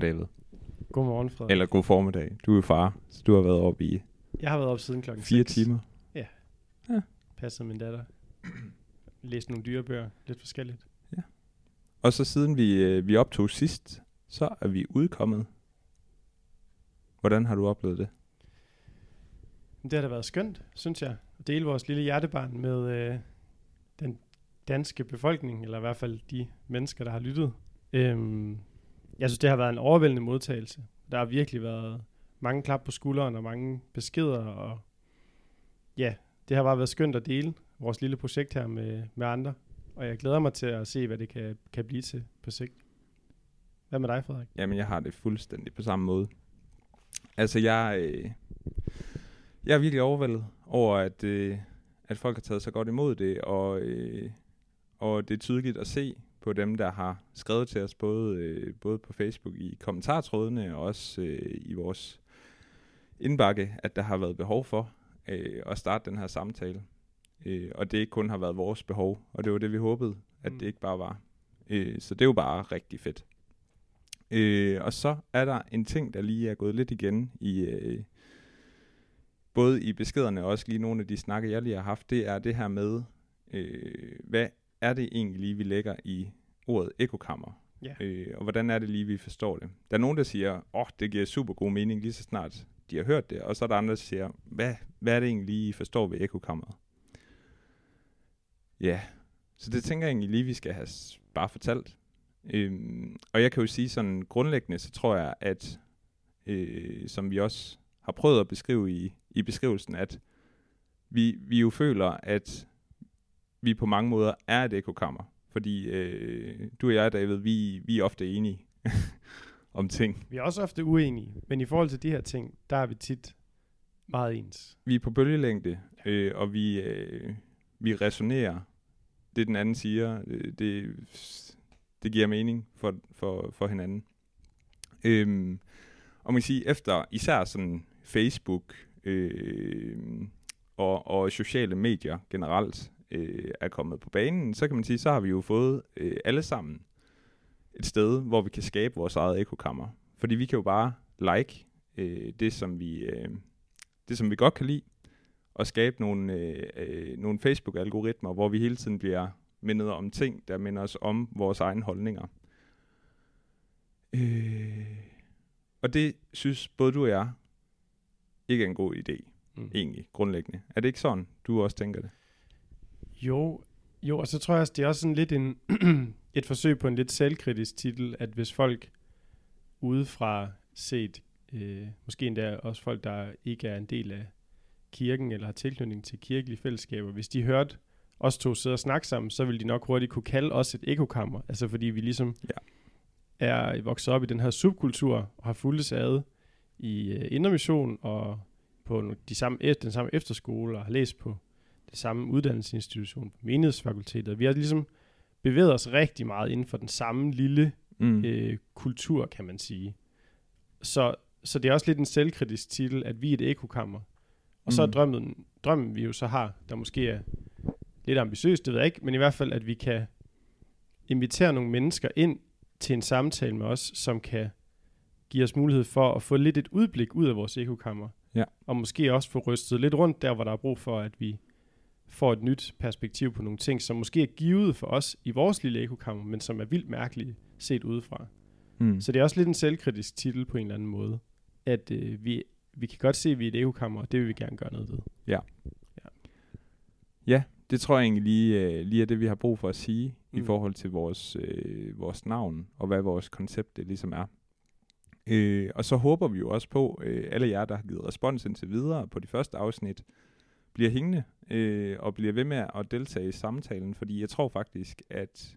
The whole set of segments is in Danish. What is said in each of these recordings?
Godmorgen, David. Godmorgen, Frederik. Eller god formiddag. Du er far, så du har været oppe i Jeg har været op siden klokken fire 6. timer. Passet min datter. Læst nogle dyrebøger. Lidt forskelligt. Og så siden vi, øh, vi optog sidst, så er vi udkommet. Hvordan har du oplevet det? Det har da været skønt, synes jeg. At dele vores lille hjertebarn med øh, den danske befolkning. Eller i hvert fald de mennesker, der har lyttet. Øhm, jeg synes, det har været en overvældende modtagelse. Der har virkelig været mange klap på skulderen og mange beskeder. Og ja, det har bare været skønt at dele vores lille projekt her med, med andre. Og jeg glæder mig til at se, hvad det kan, kan blive til på sigt. Hvad med dig, Frederik? Jamen, jeg har det fuldstændig på samme måde. Altså, jeg, øh, jeg er virkelig overvældet over, at, øh, at folk har taget så godt imod det, og, øh, og det er tydeligt at se på dem, der har skrevet til os, både, øh, både på Facebook i kommentartrådene, og også øh, i vores indbakke, at der har været behov for øh, at starte den her samtale. Øh, og det ikke kun har været vores behov, og det var det, vi håbede, at Mm. det ikke bare var. Øh, så det er jo bare rigtig fedt. Øh, og så er der en ting, der lige er gået lidt igen i øh, både i beskederne og også lige nogle af de snakke, jeg lige har haft, det er det her med, øh, hvad er det egentlig lige, vi lægger i ordet ekokammer? Ja. Øh, og hvordan er det lige, vi forstår det? Der er nogen, der siger, åh, oh, det giver super god mening lige så snart de har hørt det, og så er der andre, der siger, hvad, hvad er det egentlig lige, I forstår ved ekokammeret? Ja, så det tænker jeg egentlig lige, vi skal have bare fortalt. Øhm, og jeg kan jo sige sådan grundlæggende, så tror jeg, at øh, som vi også har prøvet at beskrive i, i beskrivelsen, at vi, vi jo føler, at vi på mange måder er et ekokammer. Fordi øh, du og jeg, David, vi, vi er ofte enige om ting. Vi er også ofte uenige, men i forhold til de her ting, der er vi tit meget ens. Vi er på bølgelængde, øh, og vi, øh, vi resonerer det, den anden siger. Øh, det, det giver mening for, for, for hinanden. Øhm, og man kan sige, efter især sådan Facebook øh, og, og sociale medier generelt øh, er kommet på banen, så kan man sige, så har vi jo fået øh, alle sammen et sted, hvor vi kan skabe vores eget ekokammer. Fordi vi kan jo bare like øh, det, som vi, øh, det, som vi godt kan lide, og skabe nogle, øh, øh, nogle Facebook-algoritmer, hvor vi hele tiden bliver mindet om ting, der minder os om vores egne holdninger. Øh, og det synes både du og jeg ikke er en god idé, Mm. egentlig, grundlæggende. Er det ikke sådan, du også tænker det? Jo, jo, og så tror jeg også, det er også sådan lidt en, et forsøg på en lidt selvkritisk titel, at hvis folk udefra set, øh, måske endda også folk, der ikke er en del af kirken eller har tilknytning til kirkelige fællesskaber, hvis de hørte os to sidde og snakke sammen, så ville de nok hurtigt kunne kalde os et ekokammer. Altså fordi vi ligesom Ja. er vokset op i den her subkultur og har fulgt ad i øh, Indre Mission og på de samme, den samme efterskole og har læst på samme uddannelsesinstitution på menighedsfakultetet. Vi har ligesom bevæget os rigtig meget inden for den samme lille Mm. øh, kultur, kan man sige. Så, så det er også lidt en selvkritisk titel, at vi er et ekokammer. Og så er Mm. drømmen, drømmen, vi jo så har, der måske er lidt ambitiøs, det ved jeg ikke, men i hvert fald, at vi kan invitere nogle mennesker ind til en samtale med os, som kan give os mulighed for at få lidt et udblik ud af vores ekokammer. Ja. Og måske også få rystet lidt rundt der, hvor der er brug for, at vi får et nyt perspektiv på nogle ting, som måske er givet for os i vores lille ekokammer, men som er vildt mærkelige set udefra. Mm. Så det er også lidt en selvkritisk titel på en eller anden måde, at øh, vi, vi kan godt se, at vi er et ekokammer, og det vil vi gerne gøre noget ved. Ja, det tror jeg egentlig lige, øh, lige er det, vi har brug for at sige mm. i forhold til vores, øh, vores navn og hvad vores koncept det ligesom er. Øh, og så håber vi jo også på, øh, alle jer, der har givet respons indtil videre på de første afsnit, bliver hængende øh, og bliver ved med at deltage i samtalen, fordi jeg tror faktisk, at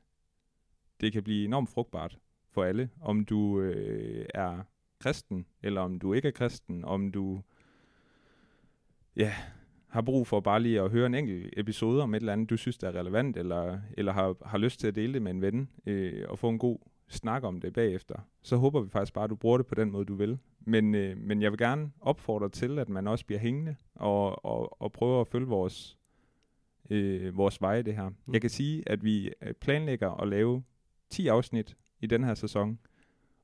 det kan blive enormt frugtbart for alle, om du øh, er kristen, eller om du ikke er kristen, om du ja, har brug for bare lige at høre en enkelt episode om et eller andet, du synes, der er relevant, eller, eller har, har lyst til at dele det med en ven, øh, og få en god snak om det bagefter, så håber vi faktisk bare, at du bruger det på den måde, du vil. Men, øh, men jeg vil gerne opfordre til, at man også bliver hængende, og, og, og prøver at følge vores, øh, vores veje det her. Mm. Jeg kan sige, at vi øh, planlægger at lave 10 afsnit i den her sæson,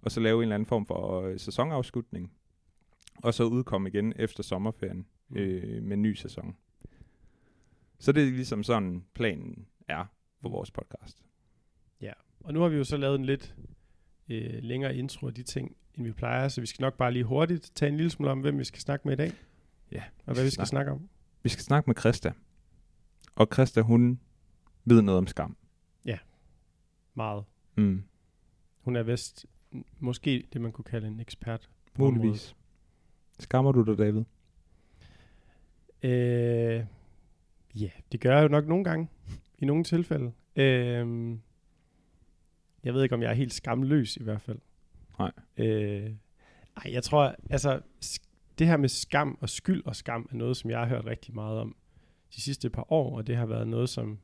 og så lave en eller anden form for øh, sæsonafslutning, og så udkomme igen efter sommerferien Mm. øh, med en ny sæson. Så det er ligesom sådan planen er for vores podcast. Og nu har vi jo så lavet en lidt øh, længere intro af de ting, end vi plejer, så vi skal nok bare lige hurtigt tage en lille smule om, hvem vi skal snakke med i dag. Ja, Og hvad vi skal snakke om. Vi skal snakke med Christa. Og Christa, hun ved noget om skam. Meget. Mm. Hun er vist måske det, man kunne kalde en ekspert. på området. Muligvis. Skammer du dig, David? Øh, ja, det gør jeg jo nok nogle gange. I nogle tilfælde. Øh, jeg ved ikke, om jeg er helt skamløs i hvert fald. Nej. Øh, ej, jeg tror, altså, det her med skam og skyld og skam er noget, som jeg har hørt rigtig meget om de sidste par år, og det har været noget, som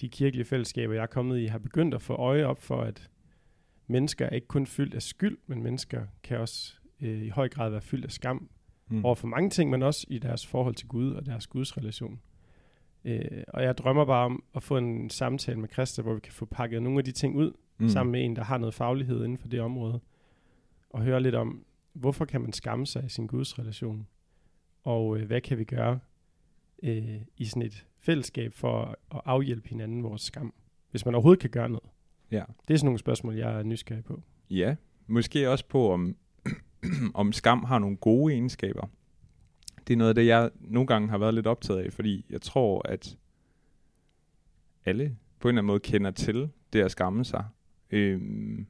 de kirkelige fællesskaber, jeg er kommet i, har begyndt at få øje op for, at mennesker er ikke kun fyldt af skyld, men mennesker kan også øh, i høj grad være fyldt af skam Mm. over for mange ting, men også i deres forhold til Gud og deres gudsrelation. Øh, og jeg drømmer bare om at få en samtale med Christa, hvor vi kan få pakket nogle af de ting ud, mm. sammen med en, der har noget faglighed inden for det område, og høre lidt om, hvorfor kan man skamme sig i sin gudsrelation, og øh, hvad kan vi gøre øh, i sådan et fællesskab for at, at afhjælpe hinanden vores skam, hvis man overhovedet kan gøre noget. Ja. Det er sådan nogle spørgsmål, jeg er nysgerrig på. Ja, måske også på, om, om skam har nogle gode egenskaber. Det er noget af det, jeg nogle gange har været lidt optaget af, fordi jeg tror, at alle på en eller anden måde kender til det at skamme sig. Øhm,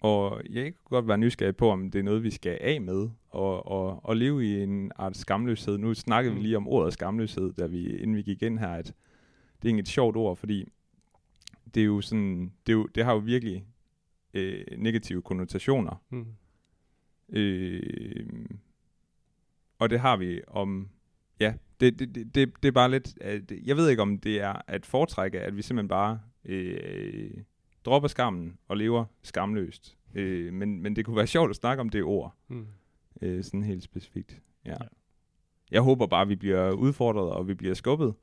og jeg kunne godt være nysgerrig på, om det er noget, vi skal af med, og, og, og leve i en art skamløshed. Nu snakkede Mm. vi lige om ordet skamløshed, da vi, inden vi gik ind her, at det er egentlig et sjovt ord, fordi det er jo sådan, det, er jo, det har jo virkelig øh, negative konnotationer. Mm. Øh, og det har vi om, ja, det, det, det, det, det er bare lidt, at, jeg ved ikke om det er at foretrække, at vi simpelthen bare øh, dropper skammen og lever skamløst. Øh, men, men det kunne være sjovt at snakke om det ord, Mm. øh, sådan helt specifikt. Ja. Ja. ja. Jeg håber bare, at vi bliver udfordret, og vi bliver skubbet,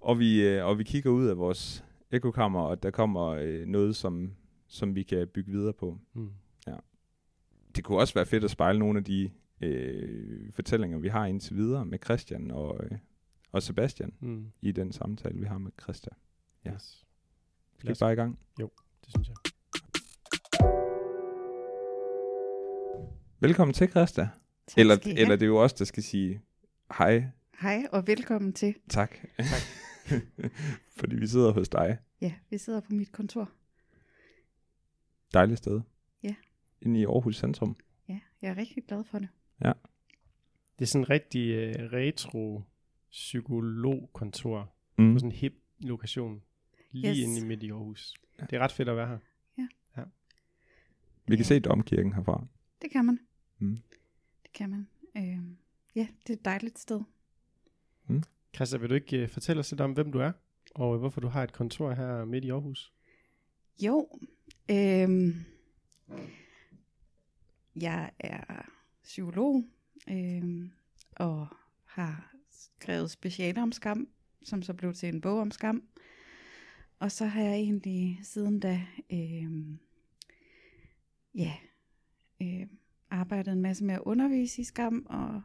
og vi, øh, og vi kigger ud af vores ekokammer, og der kommer øh, noget, som, som vi kan bygge videre på. Mm. det kunne også være fedt at spejle nogle af de øh, fortællinger, vi har indtil videre med Christian og, øh, og Sebastian Mm. i den samtale, vi har med Christian. Ja. Yes. Skal vi bare i gang? Det synes jeg. Velkommen til, Christa. Tak Eller, eller det er jo os, der skal sige hej, Hej og velkommen til. tak. Fordi vi sidder hos dig. Ja, vi sidder på mit kontor. Dejligt sted. Ja. Inde i Aarhus Centrum. Ja, jeg er rigtig glad for det. Det er sådan en rigtig øh, retro psykologkontor Mm. på sådan en hip lokation lige Yes. inde i midt i Aarhus. Det er ret fedt at være her. Vi kan se domkirken herfra. Det kan man. Mm. Det kan man. Øh, ja, det er et dejligt sted. Christa, vil du ikke øh, fortælle os lidt om, hvem du er, og øh, hvorfor du har et kontor her midt i Aarhus? Jo, øh, jeg er psykolog øh, og har skrevet specialer om skam, som så blev til en bog om skam. Og så har jeg egentlig siden da øh, ja, øh, arbejdet en masse med at undervise i skam og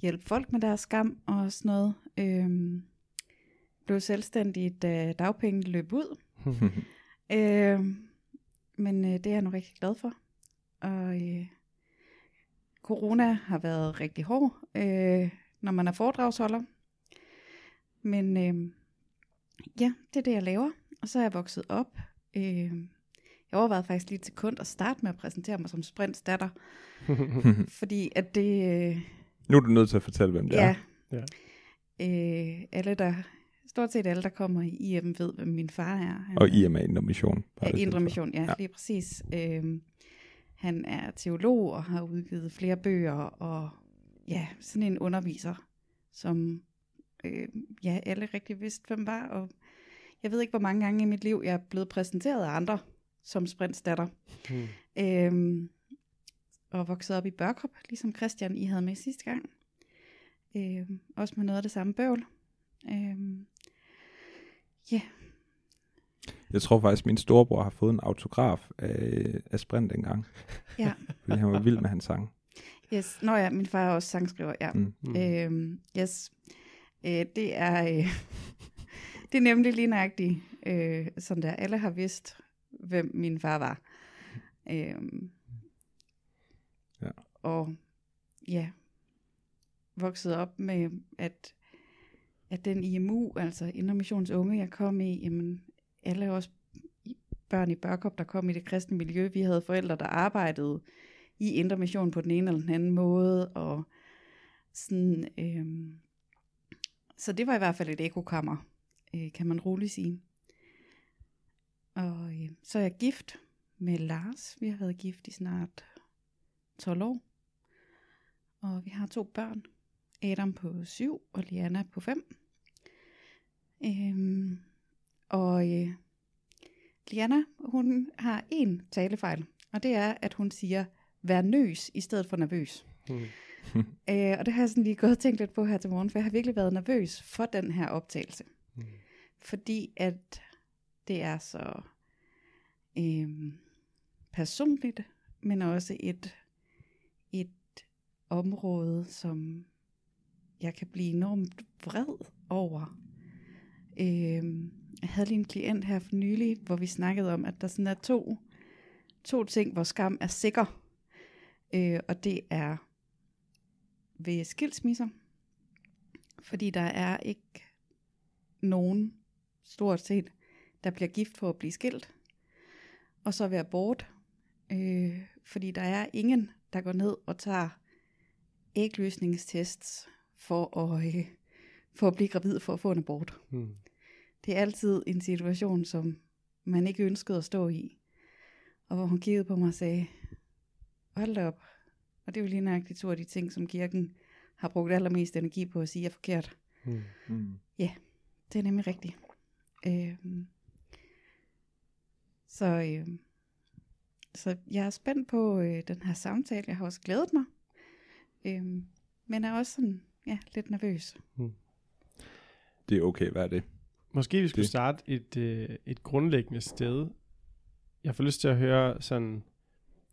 hjælpe folk med deres skam og sådan noget. Øh, blev selvstændig, da dagpengene løb ud. Øh, men øh, det er jeg nu rigtig glad for. Og øh, corona har været rigtig hård, øh, når man er foredragsholder. Men øh, ja, det er det, jeg laver. Og så er jeg vokset op. Øh, jeg overvejede faktisk lige til kund at starte med at præsentere mig som Sprints datter. fordi at det... Øh, nu er du nødt til at fortælle, hvem det ja. er. Ja. Øh, alle, der, stort set alle, der kommer i IM, ved, hvem min far er. Han Og er- I er Indre Mission. Ja, lige Indre Mission, ja, Ja. ja. lige præcis. Øhm, han er teolog og har udgivet flere bøger, og ja, sådan en underviser, som øh, ja, alle rigtig vidste, hvem var. Og jeg ved ikke, hvor mange gange i mit liv, jeg er blevet præsenteret af andre som sprintsdatter. Hmm. Øhm, og vokset op i Børkop, ligesom Christian, I havde med sidste gang. Øhm, også med noget af det samme bøvl. Øhm, Jeg tror faktisk, min storebror har fået en autograf af, af Sprint engang, Ja. fordi han var vild med hans sang. Yes. Nå ja, min far er også sangskriver, ja. Mm. Mm. Øhm, yes. Øh, det er øh, det er nemlig lige nøjagtigt, øh, sådan der. Alle har vidst, hvem min far var. Øhm, Ja. Og ja, voksede op med, at, at den IMU, altså Indre Unge, jeg kom i, jamen, alle os børn i Børkop, der kom i det kristne miljø, vi havde forældre, der arbejdede i Indre Mission på den ene eller den anden måde, og sådan, øh, så det var i hvert fald et ekokammer, øh, kan man roligt sige. Og øh, så er jeg gift med Lars. Vi har været gift i snart 12 år. Og vi har to børn. Adam på 7 og Liana på 5. Øhm, og øh, Liana, hun har en talefejl. Og det er, at hun siger, vær nøs i stedet for nervøs. Mm. Øh, og det har jeg sådan lige gået og tænkt lidt på her til morgen, for jeg har virkelig været nervøs for den her optagelse. Mm. Fordi at det er så øhm, personligt, men også et, et område, som jeg kan blive enormt vred over. Øhm, jeg havde lige en klient her for nylig, hvor vi snakkede om, at der sådan er to, to ting, hvor skam er sikker. Øh, og det er ved skilsmisser, fordi der er ikke nogen, stort set, der bliver gift for at blive skilt, og så ved abort, øh, fordi der er ingen, der går ned og tager ægløsningstests for at, øh, for at blive gravid for at få en abort. Hmm. Det er altid en situation, som man ikke ønskede at stå i. Og hvor hun kiggede på mig og sagde, hold da op. Og det er jo lige nøjagtigt to af de ting, som kirken har brugt allermest energi på at sige er forkert. Mm. Mm. Det er nemlig rigtigt. Øhm, så, øhm, så jeg er spændt på øh, den her samtale. Jeg har også glædet mig. Øhm, men er også sådan, ja, lidt nervøs. Det er okay, hvad er det? Måske vi skulle Det- starte et, øh, et grundlæggende sted. Jeg får lyst til at høre sådan, nu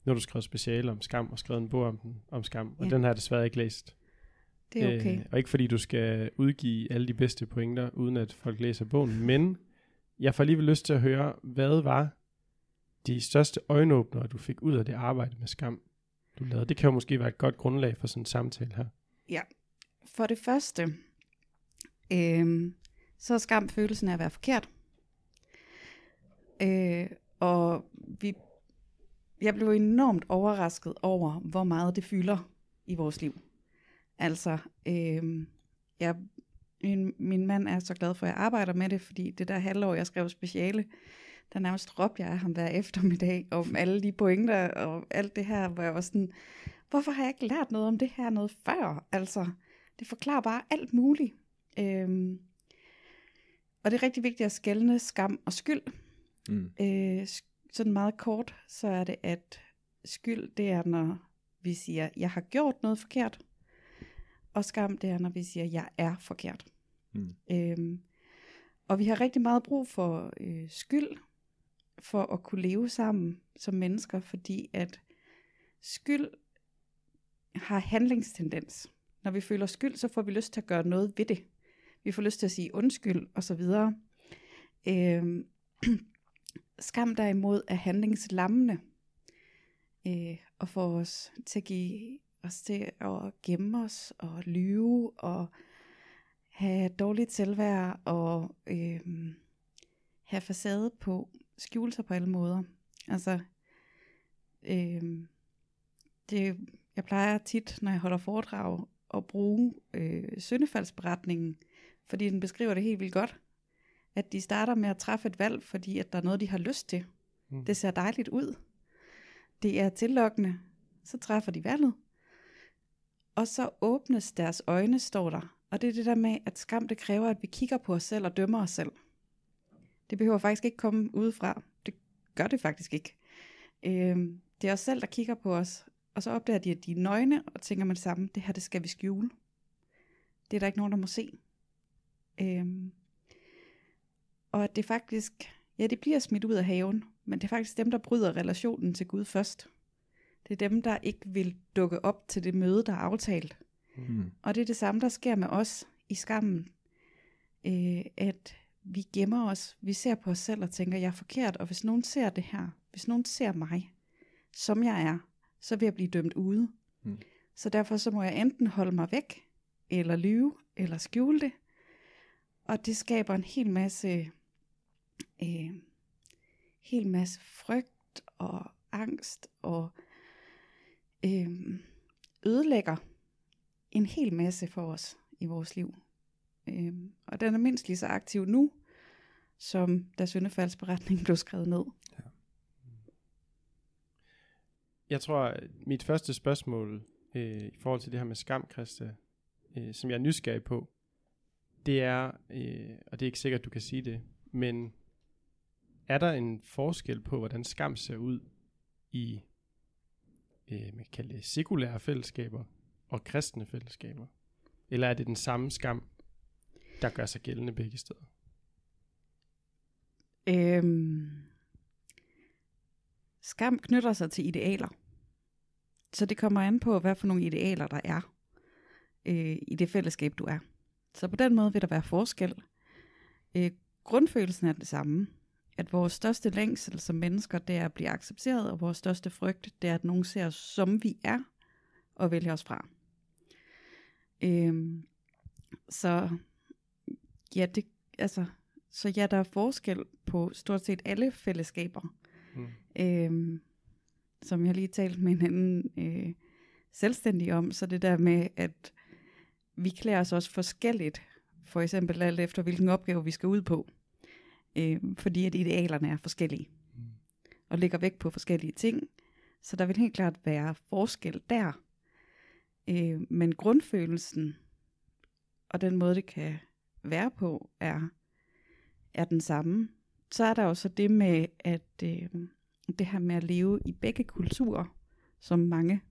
har du skrevet speciale om skam, og skrevet en bog om, den, om skam, og Ja. den har jeg desværre ikke læst. Det er okay. Øh, og ikke fordi du skal udgive alle de bedste pointer, uden at folk læser bogen, men jeg får alligevel lyst til at høre, hvad var de største øjenåbnere, du fik ud af det arbejde med skam, du lavede? Det kan jo måske være et godt grundlag for sådan en samtale her. For det første, øhm, så er skam følelsen af at være forkert. Øh, og vi, jeg blev enormt overrasket over, hvor meget det fylder i vores liv. Altså, øh, jeg, min, min mand er så glad for, at jeg arbejder med det, fordi det der halvår, jeg skrev speciale, der nærmest råbte jeg af ham hver eftermiddag om alle de pointer og alt det her, hvor jeg var sådan, hvorfor har jeg ikke lært noget om det her noget før? Altså, det forklarer bare alt muligt. Øhm, og det er rigtig vigtigt at skelne skam og skyld. Mm. Øh, sådan meget kort, så er det, at skyld, det er, når vi siger, jeg har gjort noget forkert. Og skam, det er, når vi siger, jeg er forkert. Mm. Øhm, og vi har rigtig meget brug for øh, skyld, for at kunne leve sammen som mennesker, fordi at skyld har handlingstendens. Når vi føler skyld, så får vi lyst til at gøre noget ved det. Vi får lyst til at sige undskyld og så videre. Øhm, skam derimod er handlingslammende øh, og får os til at give os til at gemme os og lyve og have dårligt selvværd og øh, have facade på, skjule sig på alle måder. Altså, øh, det, jeg plejer tit, når jeg holder foredrag, at bruge øh, syndefaldsberetningen, fordi den beskriver det helt vildt godt. At de starter med at træffe et valg, fordi at der er noget, de har lyst til. Mm. Det ser dejligt ud. Det er tillokkende. Så træffer de valget. Og så åbnes deres øjne, står der. Og det er det der med, at skam det kræver, at vi kigger på os selv og dømmer os selv. Det behøver faktisk ikke komme udefra. Det gør det faktisk ikke. Øhm, det er os selv, der kigger på os. Og så opdager de, at de er nøgne, og tænker man samme, det her, det skal vi skjule. Det er der ikke nogen, der må se. Øhm, og at det faktisk ja, det bliver smidt ud af haven, men det er faktisk dem, der bryder relationen til Gud først. Det er dem, der ikke vil dukke op til det møde, der er aftalt. Mm. Og det er det samme, der sker med os i skammen. Øh, at vi gemmer os, vi ser på os selv og tænker, jeg er forkert, og hvis nogen ser det her, hvis nogen ser mig, som jeg er, så vil jeg blive dømt ude. Mm. Så derfor så må jeg enten holde mig væk, eller lyve, eller skjule det. Og det skaber en hel masse, øh, hel masse frygt og angst og øh, ødelægger en hel masse for os i vores liv. Øh, og den er mindst lige så aktiv nu, som da syndefaldsberetningen blev skrevet ned. Ja. Jeg tror, at mit første spørgsmål øh, i forhold til det her med skam, Christa, øh, som jeg er nysgerrig på, det er, øh, og det er ikke sikkert, du kan sige det, men er der en forskel på, hvordan skam ser ud i øh, man kan kalde det sekulære fællesskaber og kristne fællesskaber? Eller er det den samme skam, der gør sig gældende begge steder? Øhm, skam knytter sig til idealer. Så det kommer an på, hvad for nogle idealer der er øh, i det fællesskab, du er. Så på den måde vil der være forskel. Øh, grundfølelsen er det samme. At vores største længsel som mennesker, det er at blive accepteret, og vores største frygt, det er, at nogen ser os, som vi er, og vælger os fra. Øh, så ja, det, altså, så ja, der er forskel på stort set alle fællesskaber. Mm. Øhm, som jeg lige talte med en anden øh, selvstændig om, så det der med, at vi klæder os også forskelligt, for eksempel alt efter, hvilken opgave vi skal ud på, øh, fordi at idealerne er forskellige, Mm. og ligger vægt på forskellige ting, så der vil helt klart være forskel der. Øh, men grundfølelsen, og den måde, det kan være på, er, er den samme. Så er der også det med, at øh, det her med at leve i begge kulturer, som mange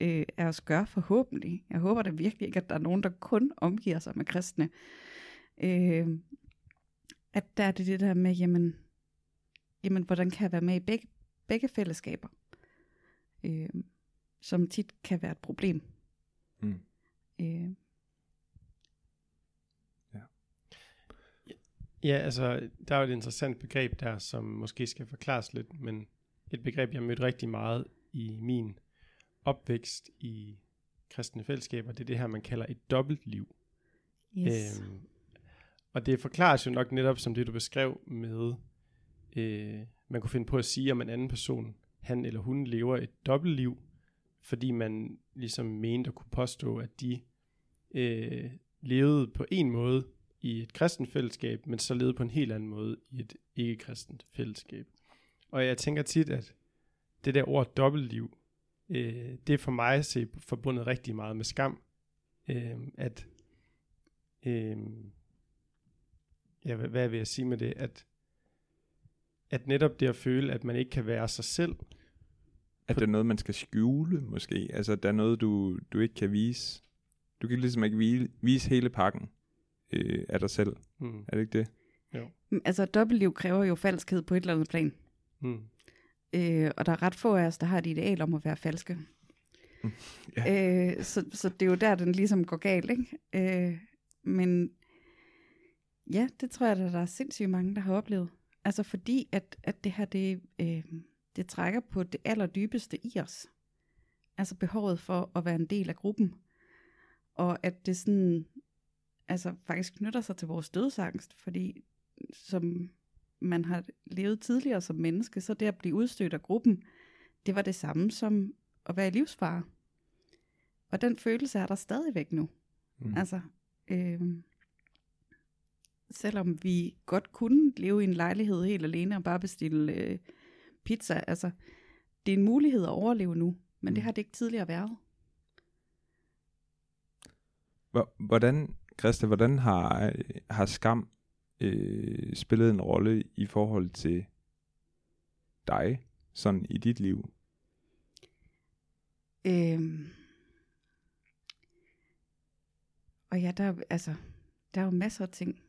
øh, af os gør forhåbentlig. Jeg håber da virkelig ikke, at der er nogen, der kun omgiver sig med kristne. Øh, at der er det det der med, jamen, jamen hvordan kan jeg være med i begge, begge fællesskaber? Øh, som tit kan være et problem. Mm. Øh, Ja, altså, der er jo et interessant begreb der, som måske skal forklares lidt, men et begreb, jeg mødte rigtig meget i min opvækst i kristne fællesskaber, det er det her, man kalder et dobbeltliv. yes. Øhm, og det forklares jo nok netop som det, du beskrev med, øh, man kunne finde på at sige om en anden person, han eller hun lever et dobbeltliv, fordi man ligesom mente at kunne påstå, at de øh, levede på en måde i et kristent fællesskab, men så levede på en helt anden måde i et ikke-kristent fællesskab. Og jeg tænker tit, at det der ord dobbeltliv, øh, det er for mig at se forbundet rigtig meget med skam. Øh, at, øh, ja, hvad, hvad vil jeg sige med det? At, at netop det at føle, at man ikke kan være sig selv, At det er noget, man skal skjule, måske. Altså, der er noget, du, du ikke kan vise. Du kan ligesom ikke vise, vise hele pakken øh, af dig selv. mm, Er det ikke det? Mm, Altså dobbeltliv kræver jo falskhed på et eller andet plan. mm, Øh, og der er ret få af os, der har et ideal om at være falske. Ja. øh, så, så det er jo der, den ligesom går galt, ikke? Øh, men ja, det tror jeg, at der er sindssygt mange, der har oplevet. Altså fordi, at, at det her, det, øh, det trækker på det allerdybeste i os. Altså behovet for at være en del af gruppen. Og at det sådan, altså faktisk knytter sig til vores dødsangst, fordi som man har levet tidligere som menneske, så det at blive udstødt af gruppen, det var det samme som at være i livsfare. Og den følelse er der stadigvæk nu. Mm. Altså, øh, selvom vi godt kunne leve i en lejlighed helt alene og bare bestille øh, pizza, altså, det er en mulighed at overleve nu, men det Mm. har det ikke tidligere været. Hvor- Hvordan, Christa, hvordan har, har skam øh, spillet en rolle i forhold til dig, sådan i dit liv? Øhm. Og ja, der, er- altså, der er jo masser af ting.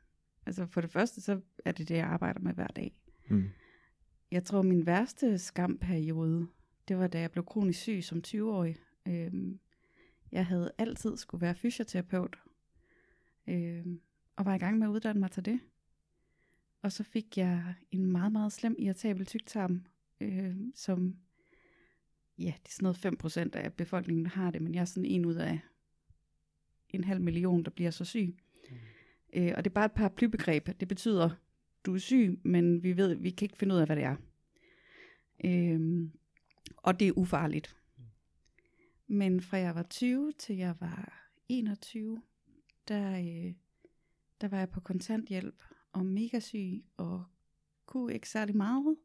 Altså for det første, så er det det, jeg arbejder med hver dag. Mm. Jeg tror, min værste skamperiode, det var da jeg blev kronisk syg som 20-årig. Øhm, jeg havde altid skulle være fysioterapeut, øhm, og var i gang med at uddanne mig til det. Og så fik jeg en meget, meget slem irritabel tyktarm, øh, som, ja, det er sådan noget 5% af befolkningen, har det, men jeg er sådan en ud af en halv million, der bliver så syg. Mm. Øh, og det er bare et paraplybegreb. Det betyder, du er syg, men vi ved, vi kan ikke finde ud af, hvad det er. Øh, og det er ufarligt. Men fra jeg var 20 til jeg var 21, der, øh, der var jeg på kontanthjælp og mega syg og kunne ikke særlig meget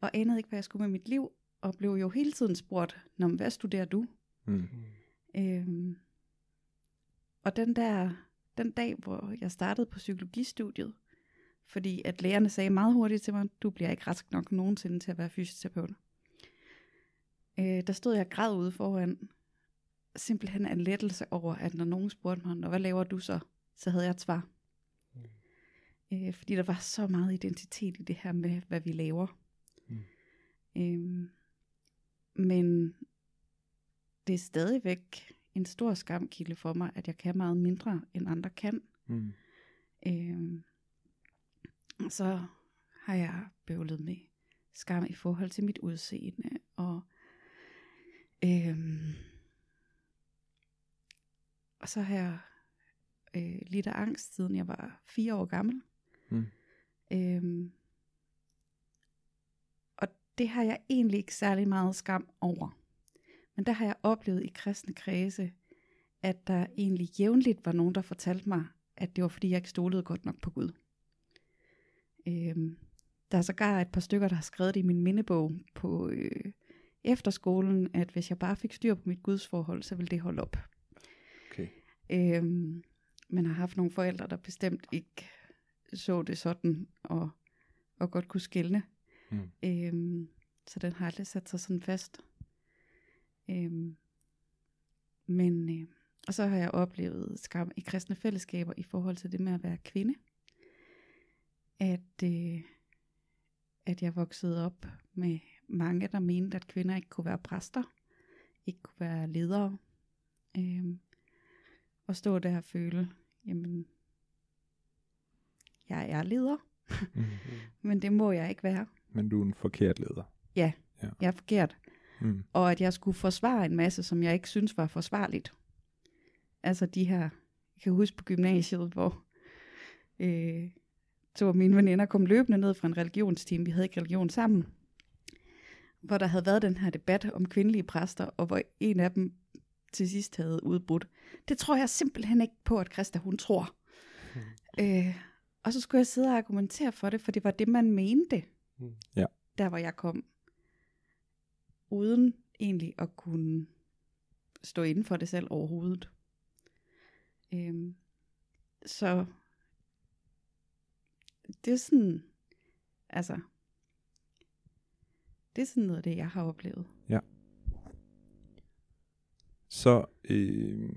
og anede ikke, hvad jeg skulle med mit liv og blev jo hele tiden spurgt, Nå, hvad studerer du? Mm. Øhm, og den der, den dag, hvor jeg startede på psykologistudiet, fordi at lærerne sagde meget hurtigt til mig, du bliver ikke rask nok nogensinde til at være fysioterapeut. Øh, der stod jeg græd ude foran, simpelthen en lettelse over, at når nogen spurgte mig, hvad laver du så? Så havde jeg et svar. Øh, fordi der var så meget identitet i det her med, hvad vi laver. Mm. Øh, men det er stadigvæk en stor skamkilde for mig, at jeg kan meget mindre, end andre kan. Mm. Øh, så har jeg bøvlet med skam i forhold til mit udseende, og øhm, og så har jeg øh, lidt af angst, siden jeg var fire år gammel. Mm. Øhm, og det har jeg egentlig ikke særlig meget skam over. Men der har jeg oplevet i kristne kredse, at der egentlig jævnligt var nogen, der fortalte mig, at det var fordi, jeg ikke stolede godt nok på Gud. Øhm, der er sågar et par stykker, der har skrevet det i min mindebog på øh, efterskolen, at hvis jeg bare fik styr på mit gudsforhold, så ville det holde op. Okay. Øhm, men har haft nogle forældre, der bestemt ikke så det sådan, og, og godt kunne skille. Mm. Øhm, så den har aldrig sat sig sådan fast. Øhm, men, øh, og så har jeg oplevet skam i kristne fællesskaber i forhold til det med at være kvinde. At, øh, at jeg voksede op med mange, der mente, at kvinder ikke kunne være præster, ikke kunne være ledere. Øhm, og stå der og føle, jamen, jeg er leder, mm. men det må jeg ikke være. Men du er en forkert leder. Ja, ja. jeg er forkert. Mm. Og at jeg skulle forsvare en masse, som jeg ikke synes var forsvarligt. Altså de her, jeg kan huske på gymnasiet, hvor øh, to af mine veninder kom løbende ned fra en religionsteam, vi havde ikke religion sammen, hvor der havde været den her debat om kvindelige præster, og hvor en af dem til sidst havde udbrudt. Det tror jeg simpelthen ikke på, at Christa hun tror. Mm. Øh, og så skulle jeg sidde og argumentere for det, for det var det, man mente, mm. ja. der hvor jeg kom. Uden egentlig at kunne stå inden for det selv overhovedet. Øh, så det er sådan, altså, det er sådan noget af det, jeg har oplevet. Ja. Så øh,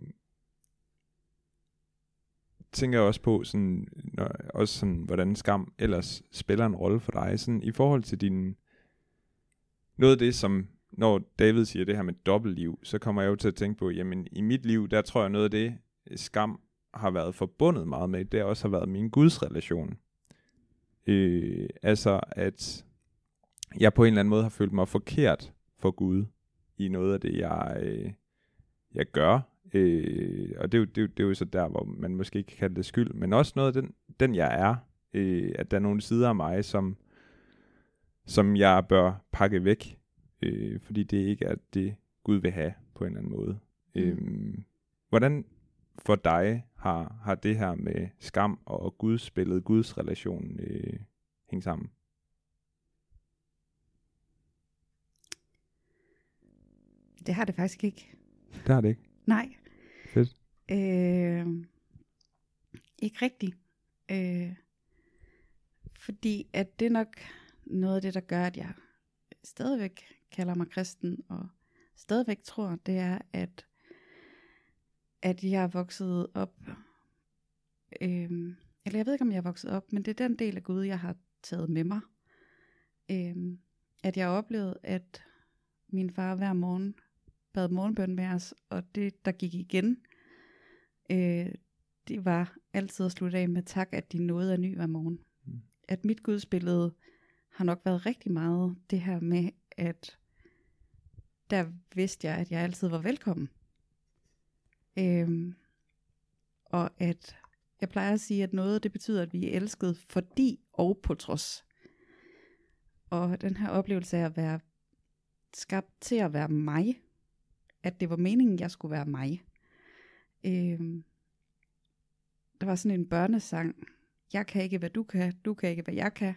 tænker jeg også på, sådan, når, også sådan, hvordan skam ellers spiller en rolle for dig. Sådan, I forhold til din... Noget af det, som når David siger det her med dobbeltliv, så kommer jeg jo til at tænke på, jamen i mit liv, der tror jeg noget af det, skam har været forbundet meget med, det også har været min gudsrelation. Øh, altså at jeg på en eller anden måde har følt mig forkert for Gud i noget af det, jeg, øh, jeg gør. Øh, og det er, jo, det, er jo, det er jo så der, hvor man måske ikke kan kalde det skyld, men også noget af den, den jeg er, øh, at der er nogle sider af mig, som, som jeg bør pakke væk, øh, fordi det ikke er det, Gud vil have på en eller anden måde. Mm. Øh, hvordan for dig har, har det her med skam og Guds spillet, Guds relation øh, hængt sammen? Det har det faktisk ikke. Det har det ikke? Nej. Fedt. Øh, ikke rigtigt. Øh, fordi at det er nok noget af det, der gør, at jeg stadigvæk kalder mig kristen, og stadigvæk tror, det er, at, at jeg er vokset op, øh, eller jeg ved ikke, om jeg er vokset op, men det er den del af Gud, jeg har taget med mig, øh, at jeg oplevede, at min far hver morgen bad morgenbøn med os, og det, der gik igen, øh, det var altid at slutte af med tak, at de nåede af ny hver morgen. Mm. At mit gudsbillede har nok været rigtig meget det her med, at der vidste jeg, at jeg altid var velkommen. Øhm, og at jeg plejer at sige, at noget det betyder, at vi er elsket fordi og på trods. Og den her oplevelse af at være skabt til at være mig, at det var meningen, jeg skulle være mig. Øhm, der var sådan en børnesang, jeg kan ikke, hvad du kan, du kan ikke, hvad jeg kan,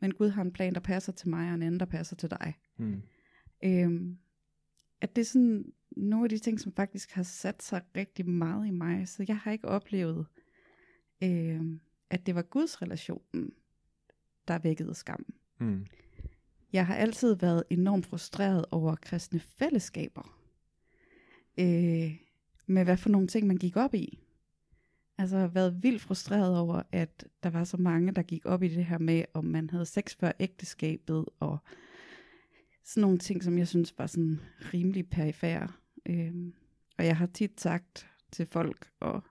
men Gud har en plan, der passer til mig, og en anden, der passer til dig. Mm. Øhm, at det er sådan nogle af de ting, som faktisk har sat sig rigtig meget i mig, så jeg har ikke oplevet, øhm, at det var Guds relationen, der vækkede skam. Mm. Jeg har altid været enormt frustreret over kristne fællesskaber. Øh, med hvad for nogle ting, man gik op i. Altså jeg har været vildt frustreret over, at der var så mange, der gik op i det her med, om man havde sex før ægteskabet, og sådan nogle ting, som jeg synes var sådan rimelig perifære. Øhm, og jeg har tit sagt til folk, og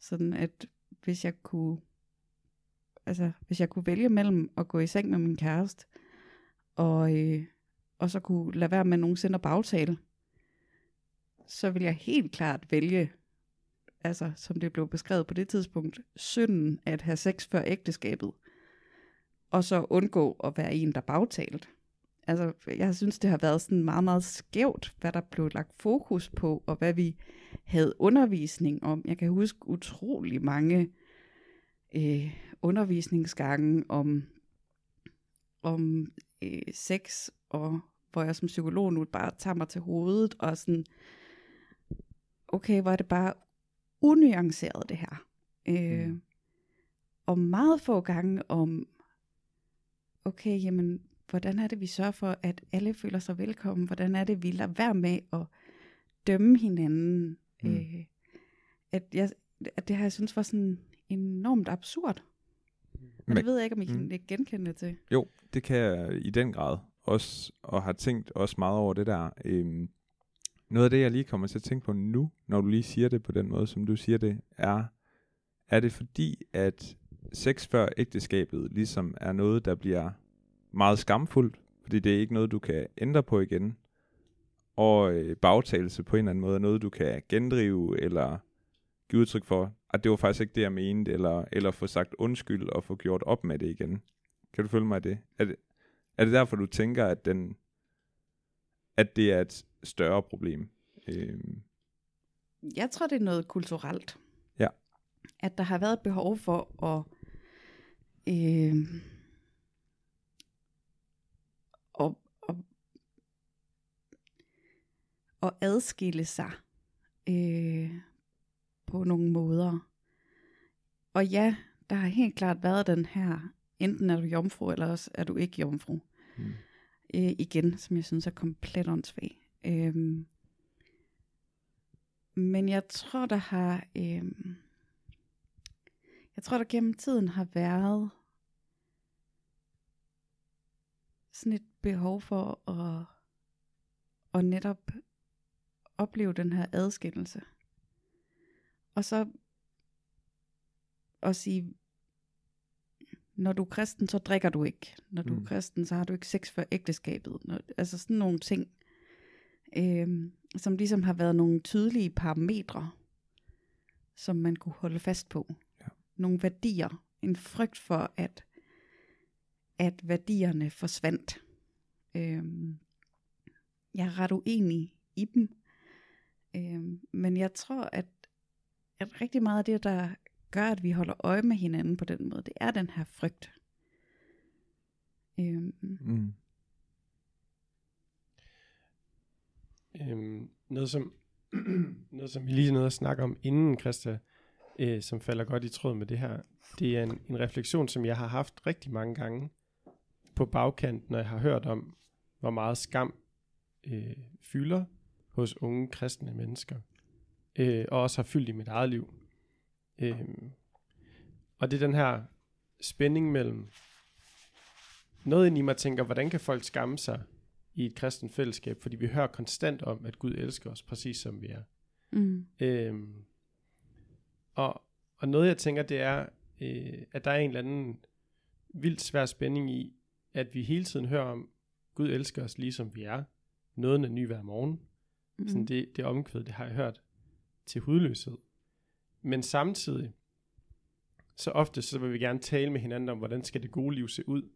sådan at hvis jeg kunne, altså hvis jeg kunne vælge mellem at gå i seng med min kæreste, og, øh, og så kunne lade være med nogensinde at bagtale, så vil jeg helt klart vælge, altså som det blev beskrevet på det tidspunkt, synden at have sex før ægteskabet, og så undgå at være en, der bagtalt. Altså, jeg synes, det har været sådan meget, meget skævt, hvad der blev lagt fokus på, og hvad vi havde undervisning om. Jeg kan huske utrolig mange øh, undervisningsgange om, om øh, sex, og hvor jeg som psykolog nu bare tager mig til hovedet, og sådan, okay, hvor er det bare unuanceret det her. Øh, Mm. Og meget få gange om, okay, jamen, hvordan er det, vi sørger for, at alle føler sig velkommen? Hvordan er det, vi lader være med at dømme hinanden? Mm. Øh, at, jeg, at det her, jeg synes, var sådan enormt absurd. Men- det ved jeg ikke, om I kan mm. genkende det til. Jo, det kan jeg i den grad også, og har tænkt også meget over det der. Øhm, noget af det, jeg lige kommer til at tænke på nu, når du lige siger det på den måde, som du siger det, er, er det fordi, at sex før ægteskabet ligesom er noget, der bliver meget skamfuldt, fordi det er ikke noget, du kan ændre på igen, og øh, bagtagelse på en eller anden måde er noget, du kan gendrive, eller give udtryk for, at det var faktisk ikke det, jeg mente, eller, eller få sagt undskyld og få gjort op med det igen. Kan du følge mig i det? Er det, er det derfor, du tænker, at, den, at det er et større problem? Øhm, Jeg tror, det er noget kulturelt. Ja. At der har været et behov for at, øh, at, at, at adskille sig øh, på nogle måder. Og ja, der har helt klart været den her, enten er du jomfru, eller også er du ikke jomfru. mm øh, igen, som jeg synes er komplet åndssvag. Øhm, men jeg tror, der har, øhm, jeg tror, der gennem tiden har været sådan et behov for at, at netop opleve den her adskillelse. Og så at sige, når du er kristen, så drikker du ikke. Når du Mm. er kristen, så har du ikke sex før ægteskabet. Når, altså sådan nogle ting, øh, som ligesom har været nogle tydelige parametre, som man kunne holde fast på. Ja. Nogle værdier. En frygt for, at, at værdierne forsvandt. Øh, jeg er ret uenig i dem. Øh, men jeg tror, at, at rigtig meget af det, der gør, at vi holder øje med hinanden på den måde, det er den her frygt. Øhm, Mm. Øhm, noget, som, noget, som vi lige nåede at snakke om inden, Christa, øh, som falder godt i tråd med det her, det er en, en refleksion, som jeg har haft rigtig mange gange på bagkant, når jeg har hørt om, hvor meget skam øh, fylder hos unge kristne mennesker, øh, og også har fyldt i mit eget liv. Øh, og det er den her spænding mellem noget ind i mig tænker, hvordan kan folk skamme sig i et kristent fællesskab? Fordi vi hører konstant om, at Gud elsker os præcis som vi er. Mm. Øhm, og, og noget jeg tænker, det er, øh, at der er en eller anden vildt svær spænding i, at vi hele tiden hører om, Gud elsker os lige som vi er. Noget er ny hver morgen. Mm. Sådan det, det omkvæd, det har jeg hørt til hudløshed. Men samtidig, så ofte så vil vi gerne tale med hinanden om, hvordan skal det gode liv se ud.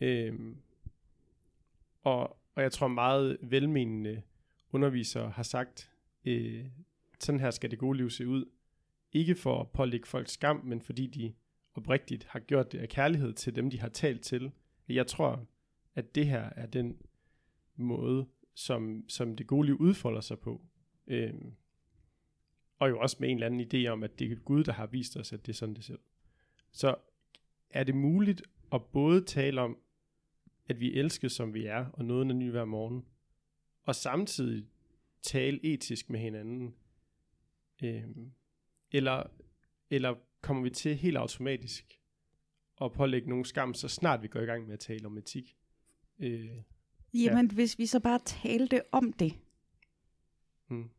Øhm, og, og jeg tror meget velmenende undervisere har sagt, øh, sådan her skal det gode liv se ud. Ikke for at pålægge folk skam, men fordi de oprigtigt har gjort det af kærlighed til dem, de har talt til. Jeg tror, at det her er den måde, som, som det gode liv udfolder sig på. Øhm, og jo også med en eller anden idé om, at det er Gud, der har vist os, at det er sådan, det ser ud. Så er det muligt at både tale om, at vi elsker, som vi er, og noget er ny hver morgen, og samtidig tale etisk med hinanden? Øhm, eller, eller kommer vi til helt automatisk at pålægge nogen skam, så snart vi går i gang med at tale om etik? Øh, Jamen, ja. hvis vi så bare talte om det. hmm.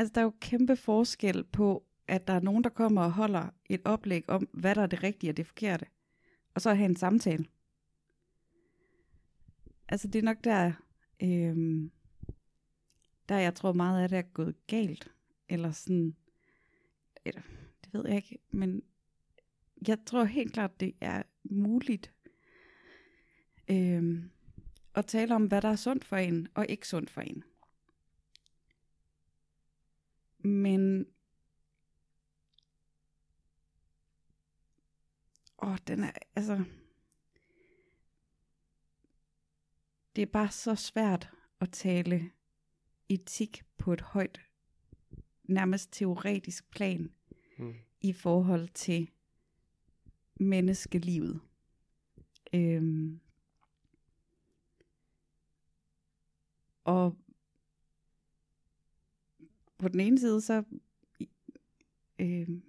Altså, der er jo kæmpe forskel på, at der er nogen, der kommer og holder et oplæg om, hvad der er det rigtige og det forkerte. Og så have en samtale. Altså, det er nok der, øhm, der jeg tror meget af det er gået galt. Eller sådan, eller, det ved jeg ikke, men jeg tror helt klart, det er muligt øhm, at tale om, hvad der er sundt for en, og ikke sundt for en. Men Åh, den er, altså... Det er bare så svært at tale etik på et højt, nærmest teoretisk plan Hmm. i forhold til menneskelivet. Øhm, og på den ene side, så øhm,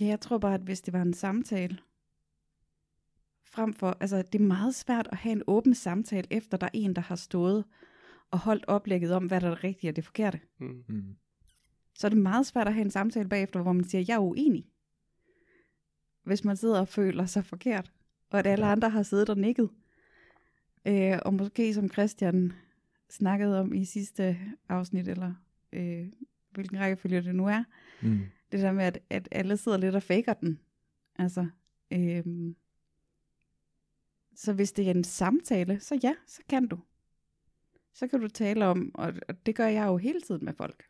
ja, jeg tror bare, at hvis det var en samtale, frem for, altså det er meget svært at have en åben samtale, efter der er en, der har stået og holdt oplægget om, hvad der er det rigtige og det forkerte Hmm. Mm. så er det meget svært at have en samtale bagefter, hvor man siger, jeg er uenig. Hvis man sidder og føler sig forkert, og at alle andre har siddet og nikket. Øh, og måske som Christian snakkede om i sidste afsnit, eller øh, hvilken rækkefølge det nu er, Mm. det der med, at, at alle sidder lidt og faker den. Altså, øh, så hvis det er en samtale, så ja, så kan du. Så kan du tale om, og og det gør jeg jo hele tiden med folk,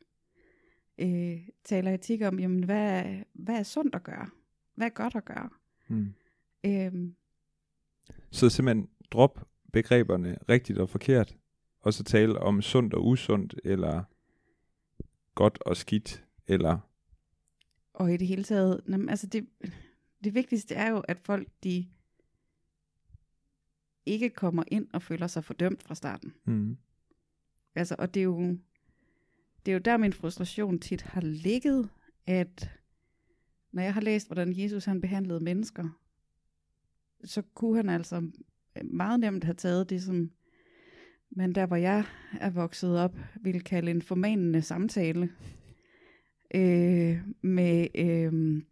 øh, taler etik om, jamen hvad, hvad er sundt at gøre? Hvad er godt at gøre? Mm. Øh, Så simpelthen drop begreberne rigtigt og forkert, og så tale om sundt og usundt, eller godt og skidt, eller og i det hele taget, jamen, altså det, det vigtigste er jo, at folk de ikke kommer ind og føler sig fordømt fra starten. mm. Altså, og det er jo, det er jo der, min frustration tit har ligget, at når jeg har læst, hvordan Jesus han behandlede mennesker, så kunne han altså meget nemt have taget det, som man der, hvor jeg er vokset op, ville kalde en formanende samtale øh, med øh,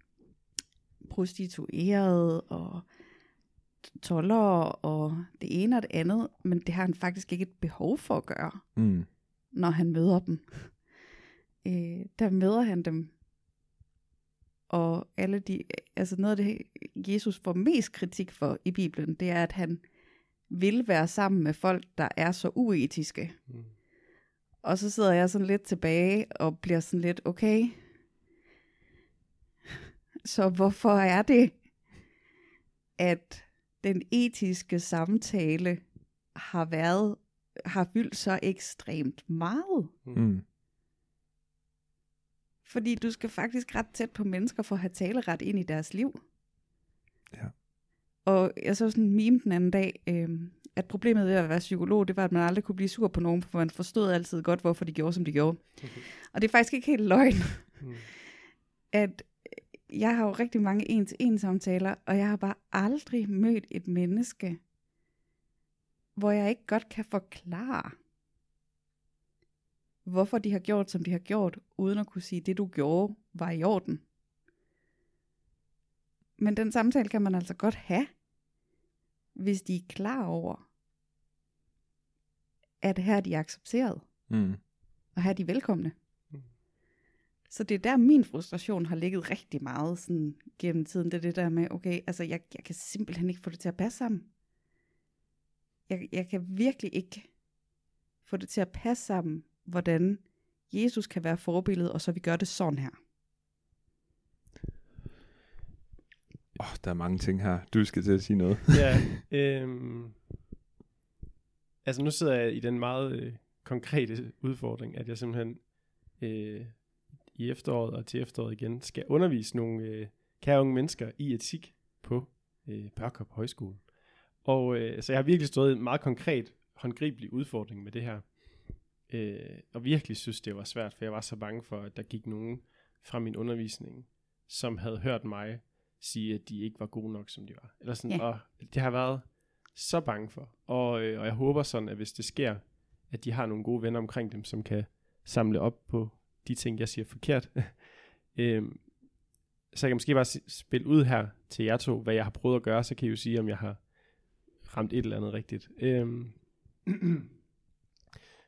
prostituerede og toller og det ene og det andet, men det har han faktisk ikke et behov for at gøre Mm. når han møder dem. Øh, der møder han dem. Og alle de, altså noget af det, Jesus får mest kritik for i Bibelen, det er, at han vil være sammen med folk, der er så uetiske. Hmm. Og så sidder jeg sådan lidt tilbage og bliver sådan lidt, okay, så hvorfor er det, at den etiske samtale har været, har fyldt så ekstremt meget? Mm. Fordi du skal faktisk ret tæt på mennesker for at have taleret ind i deres liv. Ja. Og jeg så sådan en meme den anden dag, øh, at problemet ved at være psykolog, det var, at man aldrig kunne blive sur på nogen, for man forstod altid godt, hvorfor de gjorde, som de gjorde. Og det er faktisk ikke helt løgn, Hmm. at jeg har jo rigtig mange en-til-en samtaler, og jeg har bare aldrig mødt et menneske, hvor jeg ikke godt kan forklare, hvorfor de har gjort, som de har gjort, uden at kunne sige, det du gjorde, var i orden. Men den samtale kan man altså godt have, hvis de er klar over, at her er de accepteret, Mm. og her er de velkomne. Mm. Så det er der, min frustration har ligget rigtig meget sådan, gennem tiden. Det er det der med, okay, altså jeg, jeg kan simpelthen ikke få det til at passe sammen. Jeg, jeg kan virkelig ikke få det til at passe sammen, hvordan Jesus kan være forbilledet, og så vi gør det sådan her. Åh, oh, der er mange ting her. Du skal til at sige noget. ja, øhm, altså nu sidder jeg i den meget øh, konkrete udfordring, at jeg simpelthen øh, i efteråret og til efteråret igen skal undervise nogle øh, kære unge mennesker i etik på øh, Børkop Højskole. Og øh, så jeg har virkelig stået i en meget konkret, håndgribelig udfordring med det her. Øh, og virkelig synes, det var svært, for jeg var så bange for, at der gik nogen fra min undervisning, som havde hørt mig sige, at de ikke var gode nok, som de var. Eller sådan, Ja. Og det har været så bange for. Og, øh, og jeg håber sådan, at hvis det sker, at de har nogle gode venner omkring dem, som kan samle op på de ting, jeg siger forkert. øhm, så jeg kan måske bare spille ud her til jer to, hvad jeg har prøvet at gøre, så kan I jo sige, om jeg har ramt et eller andet rigtigt. Øhm,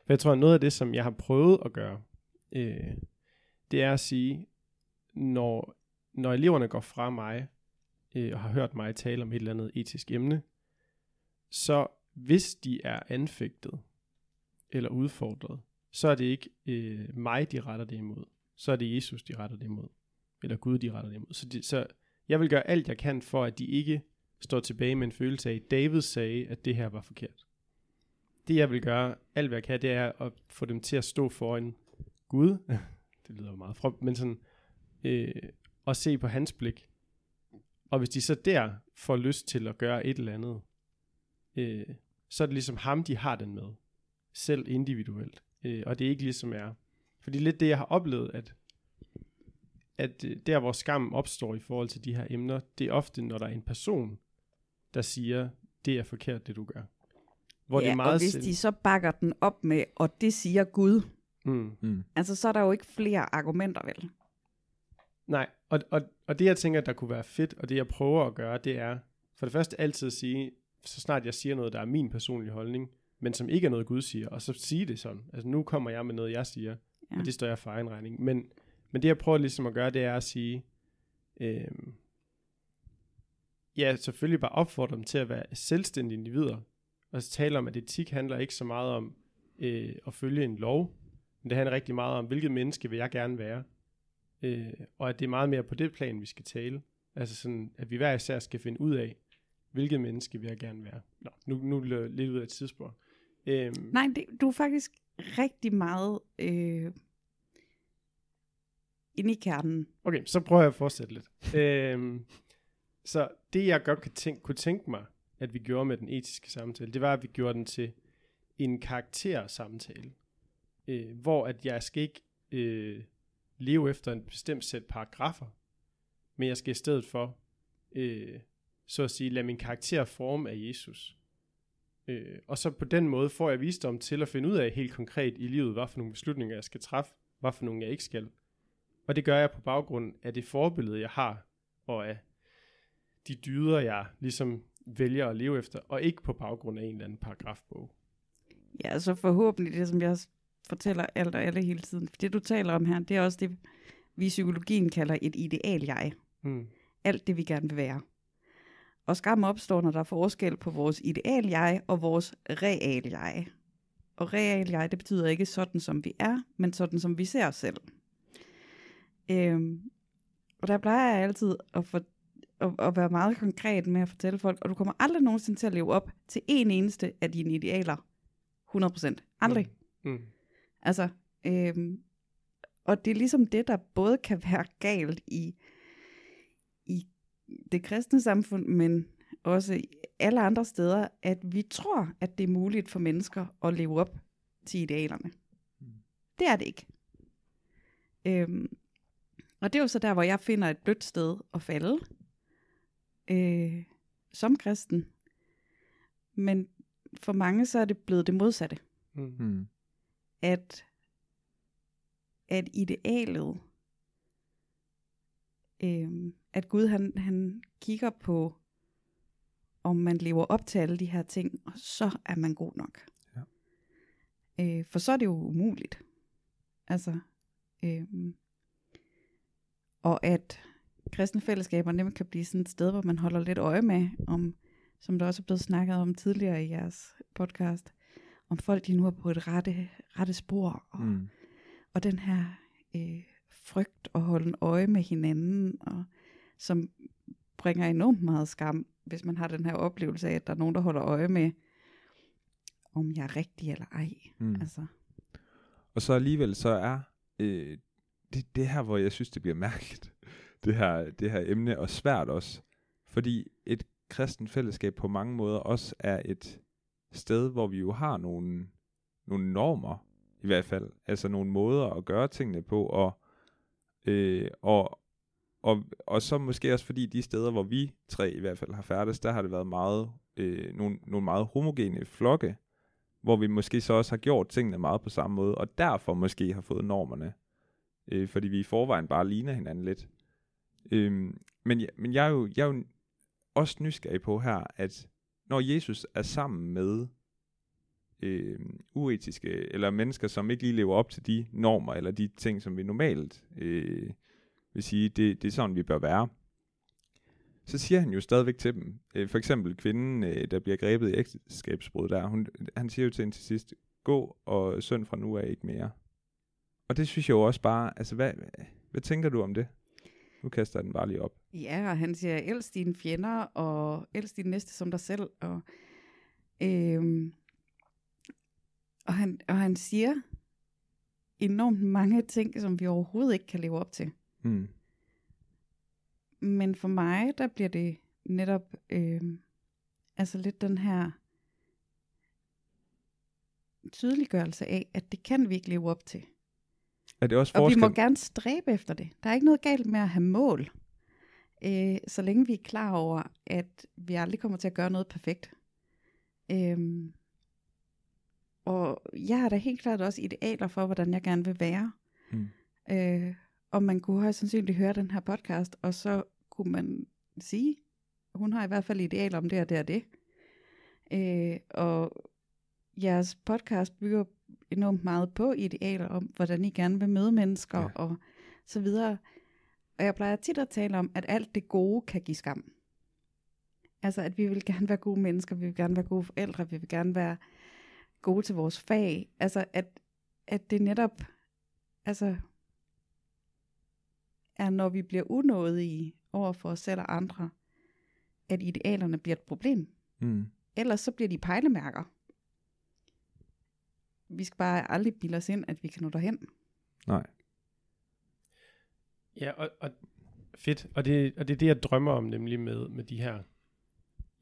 for jeg tror, at noget af det, som jeg har prøvet at gøre, øh, det er at sige, når, når eleverne går fra mig, øh, og har hørt mig tale om et eller andet etisk emne, så hvis de er anfægtet eller udfordret, så er det ikke øh, mig, de retter det imod. Så er det Jesus, de retter det imod. Eller Gud, de retter det imod. Så, de, så jeg vil gøre alt, jeg kan for, at de ikke står tilbage med en følelse af, at David sagde, at det her var forkert. Det jeg vil gøre, alt hvad jeg kan, det er at få dem til at stå foran Gud. det lyder jo meget fromt, men sådan, øh, og se på hans blik. Og hvis de så der får lyst til at gøre et eller andet, øh, så er det ligesom ham, de har den med. Selv individuelt. Øh, og det er ikke ligesom er. Fordi lidt det, jeg har oplevet, at, at øh, der, hvor skam opstår i forhold til de her emner, det er ofte, når der er en person, der siger, det er forkert, det du gør. Hvor ja, det er meget og hvis selv- de så bakker den op med, og det siger Gud, mm. Mm. altså så er der jo ikke flere argumenter vel. Nej, og, og, og det jeg tænker, der kunne være fedt, og det jeg prøver at gøre, det er for det første altid at sige, så snart jeg siger noget, der er min personlige holdning, men som ikke er noget Gud siger, og så sige det sådan. Altså nu kommer jeg med noget, jeg siger, ja. og det står jeg for egen regning. Men, men det jeg prøver ligesom at gøre, det er at sige, øh, ja, selvfølgelig bare opfordre dem til at være selvstændige individer, og så tale om, at etik handler ikke så meget om øh, at følge en lov, men det handler rigtig meget om, hvilket menneske vil jeg gerne være. Øh, og at det er meget mere på det plan, vi skal tale. Altså sådan, at vi hver især skal finde ud af, hvilket menneske vil jeg gerne være. Nå, nu, nu er det lidt ud af et tidsspor. Øhm, Nej, det, du er faktisk rigtig meget øh, inde i kernen. Okay, så prøver jeg at fortsætte lidt. øhm, så det, jeg godt kan tænke, kunne tænke mig, at vi gjorde med den etiske samtale, det var, at vi gjorde den til en karaktersamtale, øh, hvor at jeg skal ikke øh, leve efter en bestemt sæt paragrafer, men jeg skal i stedet for, øh, så at sige, lade min karakter forme af Jesus. Øh, og så på den måde får jeg visdom til at finde ud af helt konkret i livet, hvad for nogle beslutninger jeg skal træffe, hvad for nogle jeg ikke skal. Og det gør jeg på baggrund af det forbillede, jeg har, og af de dyder, jeg ligesom vælger at leve efter, og ikke på baggrund af en eller anden paragrafbog. Ja, så forhåbentlig det, som jeg fortæller alt og alle hele tiden. For det, du taler om her, det er også det, vi i psykologien kalder et ideal-jeg. Mm. Alt det, vi gerne vil være. Og skam opstår, når der er forskel på vores ideal-jeg og vores real-jeg. Og real-jeg, det betyder ikke sådan, som vi er, men sådan, som vi ser os selv. Øhm, og der plejer jeg altid at, at, at være meget konkret med at fortælle folk, og du kommer aldrig nogensinde til at leve op til en eneste af dine idealer. 100%. Aldrig. Mm. Mm. Altså, øhm, og det er ligesom det, der både kan være galt i, i det kristne samfund, men også i alle andre steder, at vi tror, at det er muligt for mennesker at leve op til idealerne. Mm. Det er det ikke. Øhm, Og det er jo så der, hvor jeg finder et blødt sted at falde. Øh, som kristen. Men for mange så er det blevet det modsatte. Mm. Mm. At, at idealet, øh, at Gud han, han kigger på, om man lever op til alle de her ting, og så er man god nok. Ja. Øh, for så er det jo umuligt. Altså, øh, og at kristne fællesskaber nemt kan blive sådan et sted, hvor man holder lidt øje med, om, som der også er blevet snakket om tidligere i jeres podcast, om folk de nu er på et rette, rette spor, og, Mm. og den her øh, frygt at holde en øje med hinanden, og som bringer enormt meget skam, hvis man har den her oplevelse af, at der er nogen, der holder øje med, om jeg er rigtig eller ej. Mm. Altså, Og så alligevel så er øh, det, det her, hvor jeg synes, det bliver mærkeligt, det her, det her emne, og svært også. Fordi et kristen fællesskab på mange måder også er et sted, hvor vi jo har nogle, nogle normer, i hvert fald. Altså nogle måder at gøre tingene på, og, øh, og, og, og så måske også fordi de steder, hvor vi tre i hvert fald har færdes, der har det været meget, øh, nogle, nogle meget homogene flokke, hvor vi måske så også har gjort tingene meget på samme måde, og derfor måske har fået normerne, øh, fordi vi i forvejen bare ligner hinanden lidt. Øhm, men, men jeg er, jo, jeg er jo også nysgerrig på her, at når Jesus er sammen med øh, uetiske, eller mennesker, som ikke lige lever op til de normer, eller de ting, som vi normalt øh, vil sige, det, det er sådan, vi bør være, så siger han jo stadigvæk til dem, øh, for eksempel kvinden, øh, der bliver grebet i ægteskabsbrud der, hun, han siger jo til hende til sidst, gå og synd fra nu af ikke mere. Og det synes jeg jo også bare, altså hvad, hvad tænker du om det? Nu kaster jeg den bare lige op. Ja, og han siger, elsk dine fjender, og elsk din næste som dig selv. Og, øhm, og, han, og han siger enormt mange ting, som vi overhovedet ikke kan leve op til. Hmm. Men for mig, der bliver det netop øhm, altså lidt den her tydeliggørelse af, at det kan vi ikke leve op til. Er det også Og vi forskel? må gerne stræbe efter det. Der er ikke noget galt med at have mål, øh, så længe vi er klar over, at vi aldrig kommer til at gøre noget perfekt. Øhm, og jeg har da helt klart også idealer for, hvordan jeg gerne vil være. Mm. Øh, og man kunne højst sandsynligt høre den her podcast, og så kunne man sige, hun har i hvert fald idealer om det og det og det. Øh, og jeres podcast bygger enormt meget på idealer om, hvordan I gerne vil møde mennesker Ja. og så videre. Og jeg plejer tit at tale om, at alt det gode kan give skam. Altså, at vi vil gerne være gode mennesker, vi vil gerne være gode forældre, vi vil gerne være gode til vores fag. Altså, at, at det netop, altså, er, når vi bliver unådige over for os selv og andre, at idealerne bliver et problem. Mm. Ellers så bliver de pejlemærker. Vi skal bare aldrig bilde os ind, at vi kan nå derhen. Nej. Ja, og, og fedt. Og det, og det er det, jeg drømmer om, nemlig med, med de her.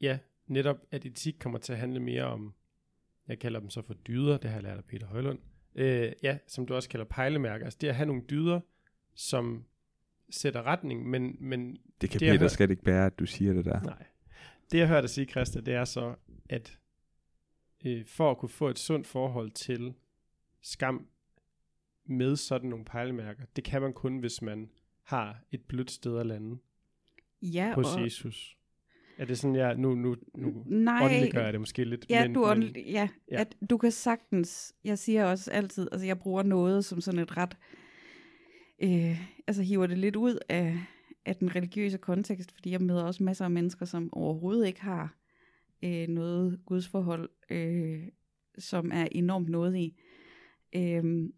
Ja, netop at etik kommer til at handle mere om, jeg kalder dem så for dyder, det har jeg lært af Peter Højlund. Øh, ja, som du også kalder pejlemærker. Altså det at have nogle dyder, som sætter retning, men, men Det kan Det, Peter hør- slet ikke bære, at du siger det der. Nej. Det jeg hørte dig sige, Christa, det er så, at øh, for at kunne få et sundt forhold til skam med sådan nogle pejlemærker, det kan man kun, hvis man har et blødt sted at lande Ja, hos og, Jesus. Er det sådan, jeg nu, nu, nu nej, åndeliggør jeg det måske lidt? ja, men, du, men, åndel- ja, ja. ja. At du kan sagtens, jeg siger også altid, altså jeg bruger noget som sådan et ret, øh, altså hiver det lidt ud af, af den religiøse kontekst, fordi jeg møder også masser af mennesker, som overhovedet ikke har øh, noget gudsforhold, øh, som er enormt noget i. Øh,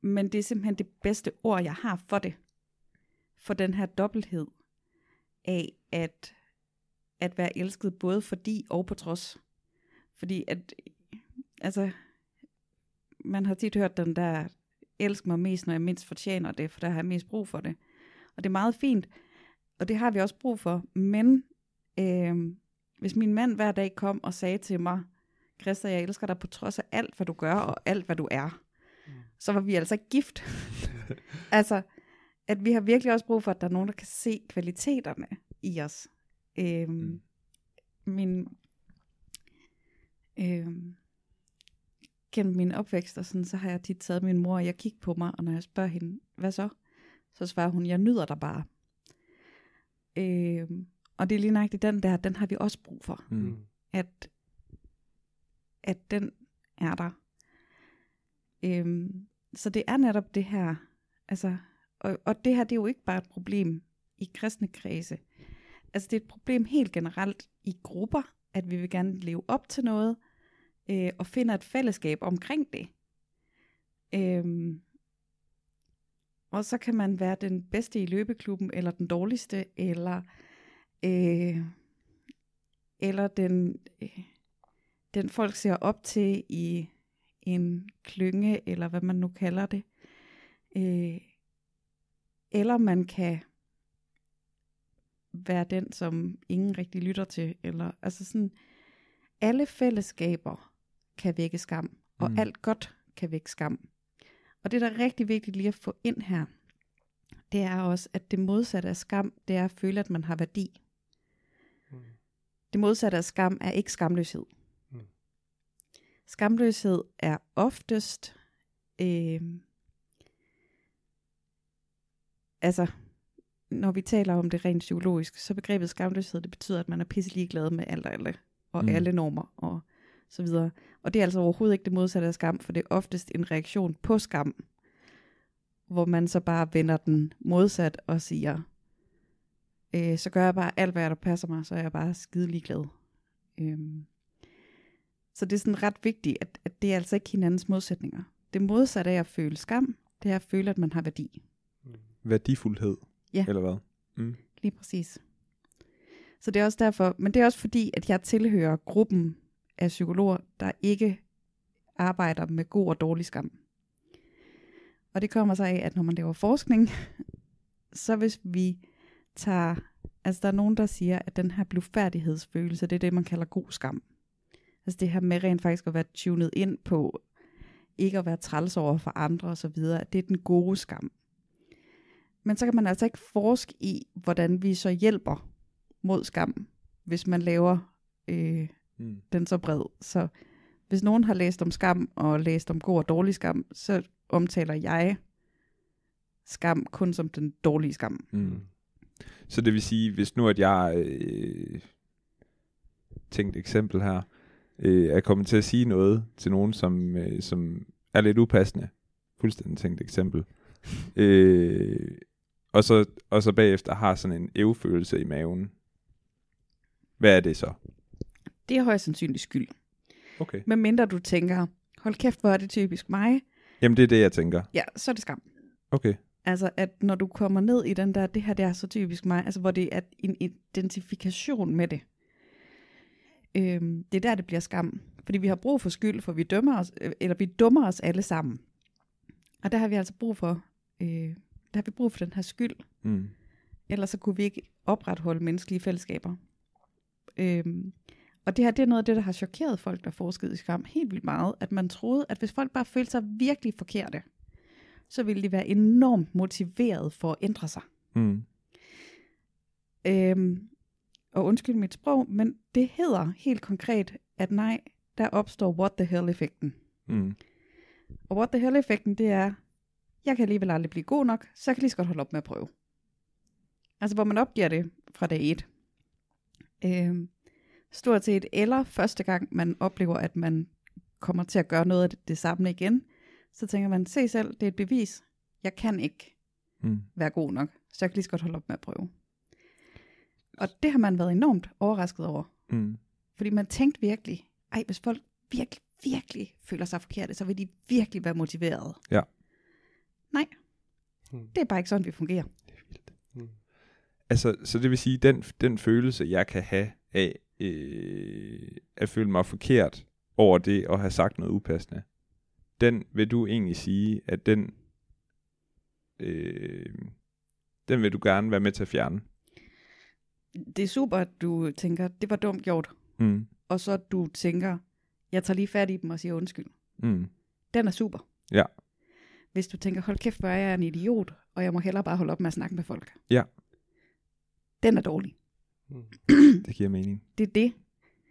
men det er simpelthen det bedste ord, jeg har for det. For den her dobbelthed af at, at være elsket både fordi og på trods. Fordi at, altså, man har tit hørt den der, elsk mig mest, når jeg mindst fortjener det, for der har jeg mest brug for det. Og det er meget fint, og det har vi også brug for. Men øh, hvis min mand hver dag kom og sagde til mig, Christa, jeg elsker dig på trods af alt, hvad du gør, og alt, hvad du er, så var vi altså gift. altså, at vi har virkelig også brug for, at der er nogen, der kan se kvaliteterne i os. Øhm, Mm. Min, øhm, gennem min opvækst, og sådan, så har jeg tit taget min mor, og jeg kigger på mig, og når jeg spørger hende, hvad så? Så svarer hun, jeg nyder dig bare. Øhm, og det er lige nøjagtigt den der, den har vi også brug for Mm. at, at den er der. Øhm, så det er netop det her, altså, og, og det her, det er jo ikke bare et problem i kristne kredse. Altså det er et problem helt generelt i grupper, at vi vil gerne leve op til noget, øh, og finder et fællesskab omkring det. Øhm, og så kan man være den bedste i løbeklubben, eller den dårligste, eller øh, eller den, øh, den folk ser op til i en klynge, eller hvad man nu kalder det. Øh, eller man kan være den, som ingen rigtig lytter til. Eller, altså sådan, alle fællesskaber kan vække skam, og Mm. alt godt kan vække skam. Og det, der er rigtig vigtigt lige at få ind her, det er også, at det modsatte af skam, det er at føle, at man har værdi. Mm. Det modsatte af skam er ikke skamløshed. Mm. Skamløshed er oftest, øh, altså, når vi taler om det rent psykologisk, så begrebet skamløshed, det betyder, at man er pisse ligeglad med alt og alle, og Mm. alle normer, og så videre. Og det er altså overhovedet ikke det modsatte af skam, for det er oftest en reaktion på skam, hvor man så bare vender den modsat og siger, øh, så gør jeg bare alt, hvad der passer mig, så er jeg bare skide ligeglad. Øhm. Så det er sådan ret vigtigt, at, at det er altså ikke hinandens modsætninger. Det modsatte af at føle skam, det er at føle, at man har værdi. Værdifuldhed. Ja. Eller hvad? Mm. Lige præcis. Så det er også derfor, men det er også fordi, at jeg tilhører gruppen af psykologer, der ikke arbejder med god og dårlig skam. Og det kommer så af, at når man laver forskning, så hvis vi tager, altså der er nogen, der siger, at den her blufærdighedsfølelse, det er det, man kalder god skam. Altså det her med rent faktisk at være tunet ind på, ikke at være træls over for andre osv., det er den gode skam. Men så kan man altså ikke forske i, hvordan vi så hjælper mod skam, hvis man laver øh, Mm. den så bred. Så hvis nogen har læst om skam og læst om god og dårlig skam, så omtaler jeg skam kun som den dårlige skam. Mm. Så det vil sige, hvis nu at jeg, øh, tænkt eksempel her, øh, er kommet til at sige noget til nogen, som, øh, som er lidt upassende, fuldstændig tænkt eksempel, øh, og, så, og så bagefter har sådan en evfølelse i maven, hvad er det så? Det er højst sandsynligt skyld. Okay. Men mindre du tænker, hold kæft, hvor er det typisk mig, Jamen det er det, jeg tænker. ja, så er det skam. Okay. Altså, at når du kommer ned i den der, det her det er så typisk mig, altså hvor det er en identifikation med det. Øhm, det er der, det bliver skam. Fordi vi har brug for skyld, for vi dømmer os, øh, eller vi dummer os alle sammen. Og der har vi altså brug for, øh, der har vi brug for den her skyld. Mm. Ellers så kunne vi ikke opretholde menneskelige fællesskaber. Øhm, og det her, det er noget af det, der har chokeret folk, der forskede i skam helt vildt meget, at man troede, at hvis folk bare følte sig virkelig forkerte, så ville de være enormt motiveret for at ændre sig. Mm. Øhm, og undskyld mit sprog, men det hedder helt konkret, at nej, der opstår what the hell-effekten. Mm. Og what the hell-effekten, det er, jeg kan alligevel aldrig blive god nok, så jeg kan lige så godt holde op med at prøve. Altså, hvor man opgiver det fra dag et. Øhm, stort set, eller første gang man oplever, at man kommer til at gøre noget af det, det samme igen, så tænker man, se selv, det er et bevis. Jeg kan ikke Mm. være god nok, så jeg kan lige så godt holde op med at prøve. Og det har man været enormt overrasket over. Mm. Fordi man tænkte virkelig, ej, hvis folk virkelig, virkelig føler sig forkerte, så vil de virkelig være motiveret. Ja. Nej, Hmm. det er bare ikke sådan, vi fungerer. Hmm. Altså, så det vil sige, den, den følelse, jeg kan have af øh, at føle mig forkert over det at have sagt noget upassende, den vil du egentlig sige, at den, øh, den vil du gerne være med til at fjerne. Det er super, at du tænker, det var dumt gjort. Mm. Og så du tænker, jeg tager lige fat i dem og siger undskyld. Mm. Den er super. Ja. hvis du tænker, hold kæft, hvor er jeg en idiot, og jeg må hellere bare holde op med at snakke med folk. Ja. Den er dårlig. Mm. Det giver mening. Det er det.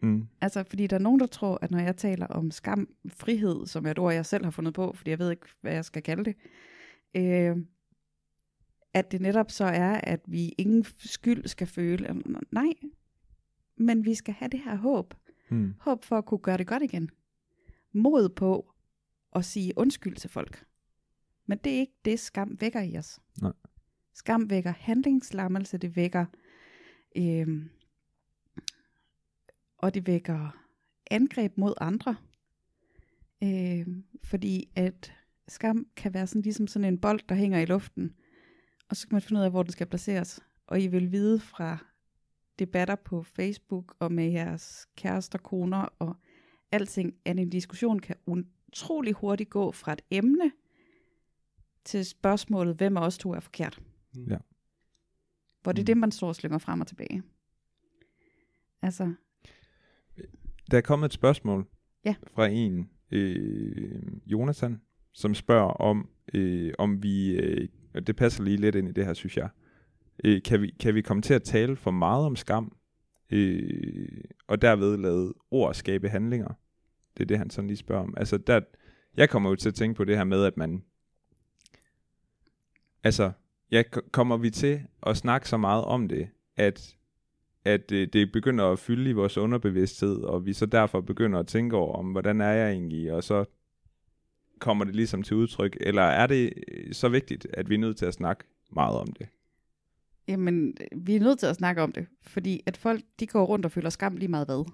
Mm. Altså, fordi der er nogen, der tror, at når jeg taler om skam, frihed, som er et ord, jeg selv har fundet på, fordi jeg ved ikke, hvad jeg skal kalde det, øh, at det netop så er, at vi ingen skyld skal føle. Nej, men vi skal have det her håb. Mm. Håb for at kunne gøre det godt igen. Mod på at sige undskyld til folk. Men det er ikke det, skam vækker i os. Nej. Skam vækker handlingslammelse, det vækker, øh, og det vækker angreb mod andre. Øh, fordi at skam kan være sådan ligesom sådan en bold, der hænger i luften, og så kan man finde ud af, hvor den skal placeres. Og I vil vide fra debatter på Facebook og med jeres kærester, koner og alting, at en diskussion kan utrolig hurtigt gå fra et emne til spørgsmålet, hvem af os to er forkert. Mm. Ja. Hvor det er Mm. det, man står og slynger frem og tilbage. Altså, Der er kommet et spørgsmål Ja. fra en, øh, Jonathan, som spørger om, øh, om vi, øh, og det passer lige lidt ind i det her, synes jeg, øh, kan, vi, kan vi komme til at tale for meget om skam, øh, og derved lade ord skabe handlinger? Det er det, han sådan lige spørger om. Altså, der, jeg kommer jo til at tænke på det her med, at man, altså, ja, kommer vi til at snakke så meget om det, at at øh, det begynder at fylde i vores underbevidsthed, og vi så derfor begynder at tænke over, om hvordan er jeg egentlig, og så kommer det ligesom til udtryk, eller er det øh, så vigtigt, at vi er nødt til at snakke meget om det? jamen, vi er nødt til at snakke om det. Fordi at folk, de går rundt og føler skam lige meget hvad.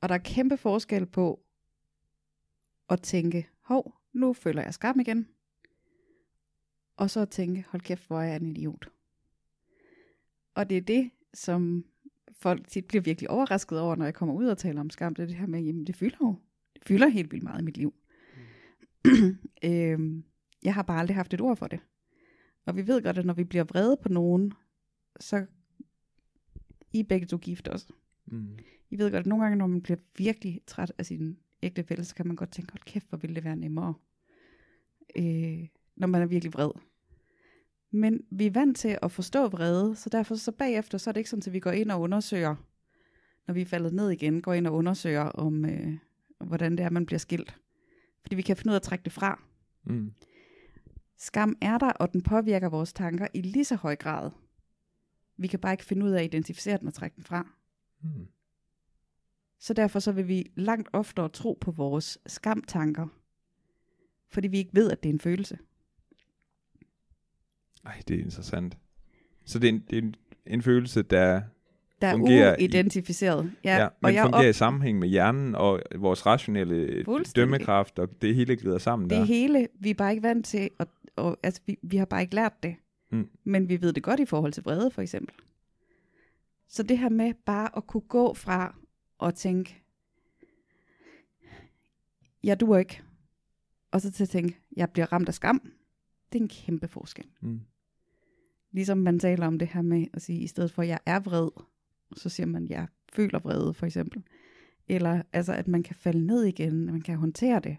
Og der er kæmpe forskel på at tænke, hov, nu føler jeg skam igen. Og så at tænke, hold kæft, hvor er jeg en idiot. Og det er det, som folk tit bliver virkelig overrasket over, når jeg kommer ud og taler om skam. Det er det her med, jamen det fylder jo. Det fylder helt vildt meget i mit liv. øhm, jeg har bare aldrig haft et ord for det. Og vi ved godt, at når vi bliver vrede på nogen, så I er begge to gift også. Mm. I ved godt, at nogle gange, når man bliver virkelig træt af sin ægtefælle, så kan man godt tænke, hold kæft, hvor ville det være nemmere, øh, når man er virkelig vred. Men vi er vant til at forstå vrede, så derfor så bagefter, så er det ikke sådan, at vi går ind og undersøger, når vi er faldet ned igen, går ind og undersøger om, øh, hvordan det er, man bliver skilt. Fordi vi kan finde ud af at trække det fra. Mm. Skam er der, og den påvirker vores tanker i lige så høj grad. Vi kan bare ikke finde ud af at identificere den og trække den fra. Mm. Så derfor så vil vi langt oftere tro på vores skamtanker, fordi vi ikke ved, at det er en følelse. Ej, det er interessant. Så det er en, det er en, en følelse, der, Der Fungerer er i- uidentificeret. Ja, ja, og men jeg fungerer op, i sammenhæng med hjernen og vores rationelle dømmekraft, og det hele glider sammen det der. hele, vi er bare ikke vant til, at, og, altså vi, vi har bare ikke lært det. Mm. Men vi ved det godt i forhold til vrede, for eksempel. Så det her med bare at kunne gå fra og tænke, jeg duer ikke, og så til at tænke, jeg bliver ramt af skam, det er en kæmpe forskel. Mm. Ligesom man taler om det her med at sige, i stedet for, at jeg er vred, så siger man, jeg føler vrede, for eksempel. Eller altså, at man kan falde ned igen, at man kan håndtere det.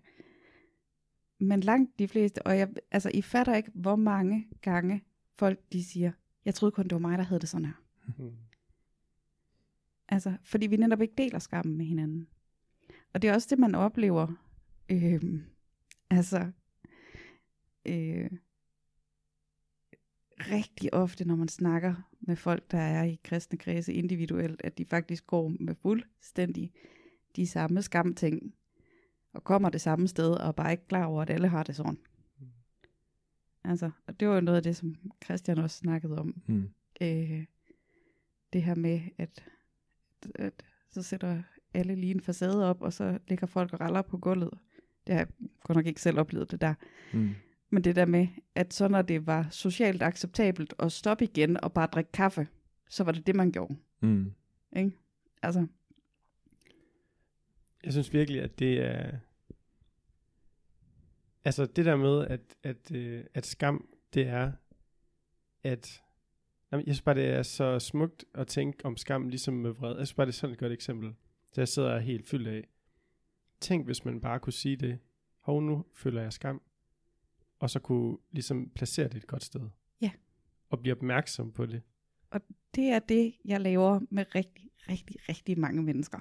Men langt de fleste, og jeg, altså, I fatter ikke, hvor mange gange folk, de siger, jeg troede kun, det var mig, der havde det sådan her. Mm. Altså, fordi vi netop ikke deler skammen med hinanden. Og det er også det, man oplever, øh, altså, øh, rigtig ofte, når man snakker med folk, der er i kristne kredse individuelt, at de faktisk går med fuldstændig de samme skamting, og kommer det samme sted, og er bare ikke klar over, at alle har det sådan. Altså, og det var jo noget af det, som Christian også snakkede om, Mm. øh, det her med, at, at så sætter alle lige en facade op, og så ligger folk og raller på gulvet. Det har jeg godt nok ikke selv oplevet det der. Mm. Men det der med, at så når det var socialt acceptabelt at stoppe igen og bare drikke kaffe, så var det det, man gjorde. Mm. Ikke? Altså, Jeg synes virkelig, at det er... Altså det der med, at, at, øh, at skam, det er, at... Jamen, jeg synes bare, det er så smukt at tænke om skam, ligesom med vred. Jeg synes bare, det er sådan et godt eksempel. Det jeg sidder helt fyldt af. Tænk, hvis man bare kunne sige det. Hov, nu føler jeg skam. Og så kunne ligesom placere det et godt sted. Ja. Og blive opmærksom på det. Det er det, jeg laver med rigtig, rigtig, rigtig mange mennesker.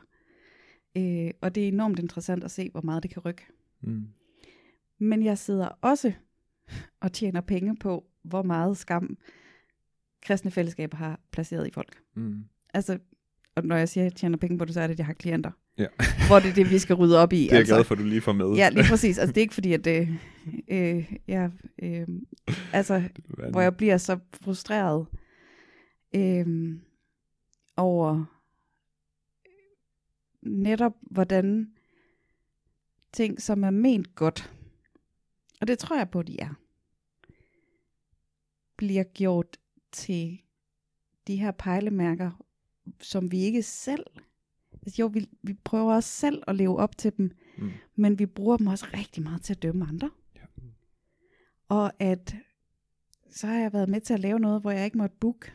Øh, og det er enormt interessant at se, hvor meget det kan rykke. Mm. Men jeg sidder også og tjener penge på, hvor meget skam kristne fællesskaber har placeret i folk. Mm. Altså, og når jeg siger, at jeg tjener penge på det, så er det, at jeg har klienter. Ja. hvor det er det, vi skal rydde op i. Det er jeg glad for, at du lige får med. Ja, lige præcis. Altså, det er ikke fordi, at det, øh, jeg, øh, altså, hvor jeg bliver så frustreret øh, over netop, hvordan ting, som er ment godt, og det tror jeg på, de er, bliver gjort til de her pejlemærker, som vi ikke selv, altså jo, vi, vi prøver også selv at leve op til dem, Mm. men vi bruger dem også rigtig meget til at dømme andre. Ja. Og at så har jeg været med til at lave noget, hvor jeg ikke måtte booke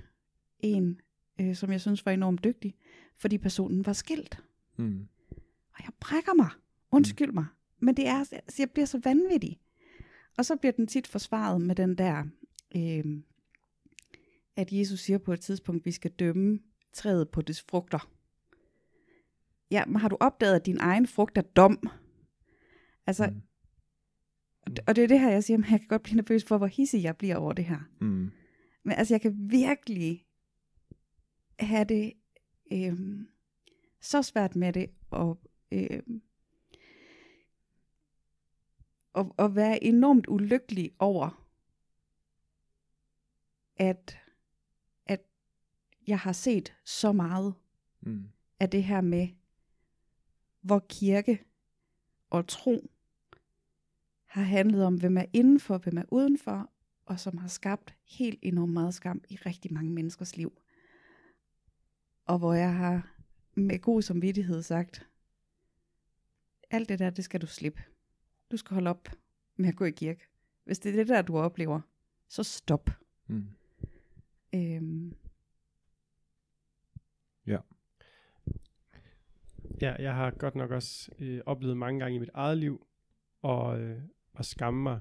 en, øh, som jeg synes var enormt dygtig, fordi personen var skilt. Mm. Og jeg brækker mig. Undskyld mig. Men det er, altså, jeg bliver så vanvittig. Og så bliver den tit forsvaret med den der, øh, at Jesus siger på et tidspunkt, vi skal dømme træet på dets frugter. Ja, har du opdaget, at din egen frugt er dom? Altså, Mm. og det- er det her, jeg siger, at jeg kan godt blive nervøs for, hvor hissig jeg bliver over det her. Mm. Men altså, jeg kan virkelig have det øhm, så svært med det, og, øhm, og, og være enormt ulykkelig over, at, at jeg har set så meget Mm. af det her med, hvor kirke og tro har handlet om, hvem er indenfor, hvem er udenfor, og som har skabt helt enormt meget skam i rigtig mange menneskers liv. Og hvor jeg har med god samvittighed sagt, alt det der, det skal du slippe. Du skal holde op med at gå i kirke. Hvis det er det der, du oplever, så stop. Mm. Øhm, Ja, jeg har godt nok også øh, oplevet mange gange i mit eget liv og, øh, at skamme mig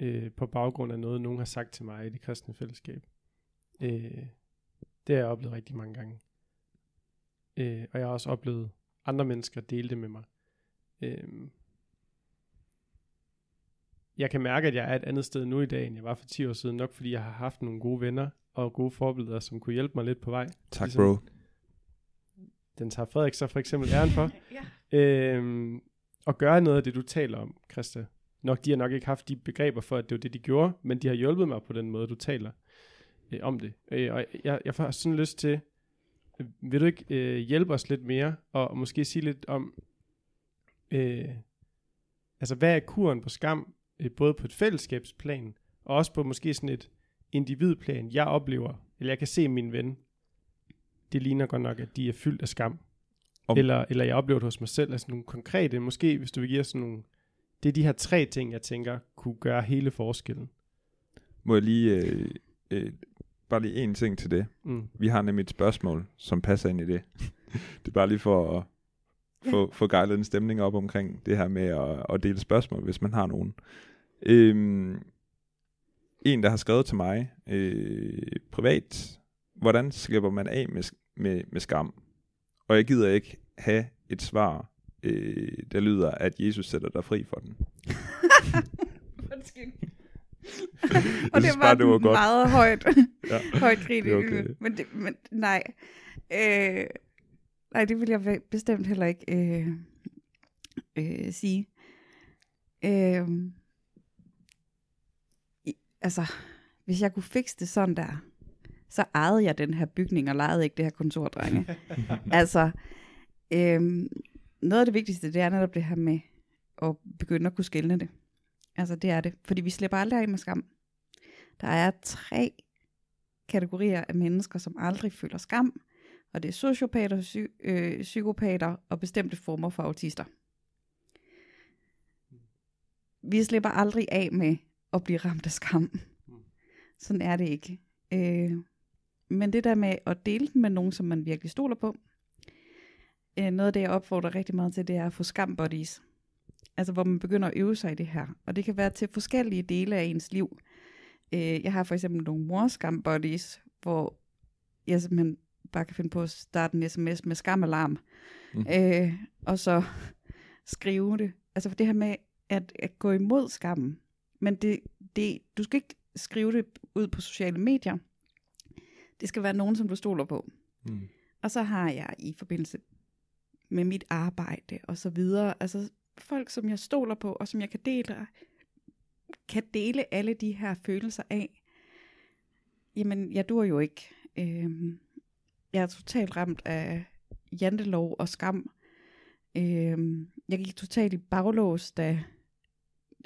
øh, på baggrund af noget, nogen har sagt til mig i det kristne fællesskab. Øh, det har jeg oplevet rigtig mange gange. Øh, og jeg har også oplevet andre mennesker dele det med mig. Øh, jeg kan mærke, at jeg er et andet sted nu i dag, end jeg var for 10 år siden, nok fordi jeg har haft nogle gode venner og gode forbilleder, som kunne hjælpe mig lidt på vej. Tak, Ligesom- bro. Den tager Frederik så for eksempel æren for. ja. øhm, og gøre noget af det, du taler om, Christa. Nok, de har nok ikke haft de begreber for, at det var det, de gjorde, men de har hjulpet mig på den måde, du taler øh, om det. Øh, og jeg, jeg får sådan lyst til, øh, vil du ikke øh, hjælpe os lidt mere, og, og måske sige lidt om, øh, altså hvad er kuren på skam, øh, både på et fællesskabsplan, og også på måske sådan et individplan, jeg oplever, eller jeg kan se min ven, det ligner godt nok, at de er fyldt af skam. Om- Eller, eller jeg oplever det hos mig selv, altså nogle konkrete, måske hvis du vil give os sådan nogle, det er de her tre ting, jeg tænker, kunne gøre hele forskellen. Må jeg lige, øh, øh, bare lige en ting til det. Mm. Vi har nemlig et spørgsmål, som passer ind i det. det er bare lige for at få, få gejlet en stemning op omkring det her med at, at dele spørgsmål, hvis man har nogen. Øhm, en, der har skrevet til mig øh, privat, hvordan slipper man af med, med, med skam? Og jeg gider ikke have et svar, øh, der lyder, at Jesus sætter dig fri for den. Undskyld. Og det var, bare, det var godt. meget højt, Ja. højt er okay. Men, det, men nej. Øh, nej, det vil jeg be- bestemt heller ikke øh, øh, sige. Øh, i, altså, hvis jeg kunne fikse det sådan der, så ejede jeg den her bygning og lejede ikke det her kontor, drenge. altså, øhm, noget af det vigtigste, det er netop det her med at begynde at kunne skille det. Altså, det er det. Fordi vi slipper aldrig af med skam. Der er tre kategorier af mennesker, som aldrig føler skam. Og det er sociopater, psy- øh, psykopater og bestemte former for autister. Vi slipper aldrig af med at blive ramt af skam. Sådan er det ikke. Øh, men det der med at dele den med nogen, som man virkelig stoler på, øh, noget af det, jeg opfordrer rigtig meget til, det er at få skambuddies. Altså hvor man begynder at øve sig i det her. Og det kan være til forskellige dele af ens liv. Øh, jeg har for eksempel nogle morskam buddies, hvor jeg simpelthen bare kan finde på at starte en sms med skamalarm. Mm. Øh, og så skrive det. Altså for det her med at, at gå imod skammen. Men det, det, du skal ikke skrive det ud på sociale medier. Det skal være nogen, som du stoler på. Mm. Og så har jeg i forbindelse med mit arbejde og så videre, altså folk, som jeg stoler på, og som jeg kan dele, kan dele alle de her følelser af. Jamen, jeg dur jo ikke. Øhm, jeg er totalt ramt af jantelov og skam. Øhm, jeg gik totalt i baglås, da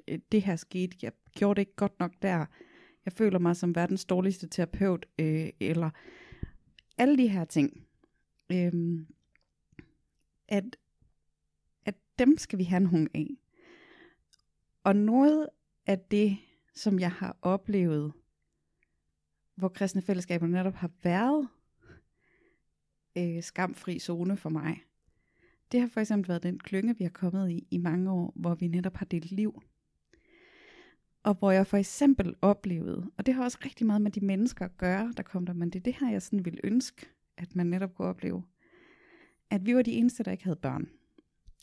øh, det her skete. Jeg gjorde det ikke godt nok der. Jeg føler mig som verdens dårligste terapeut, øh, eller alle de her ting. Øh, at, at dem skal vi have nogle af. Og noget af det, som jeg har oplevet, hvor kristne fællesskaber netop har været øh, skamfri zone for mig, det har for eksempel været den klynge, vi har kommet i i mange år, hvor vi netop har delt liv. Og hvor jeg for eksempel oplevede, og det har også rigtig meget med de mennesker at gøre, der kom der, men det er det her, jeg sådan ville ønske, at man netop kunne opleve, at vi var de eneste, der ikke havde børn,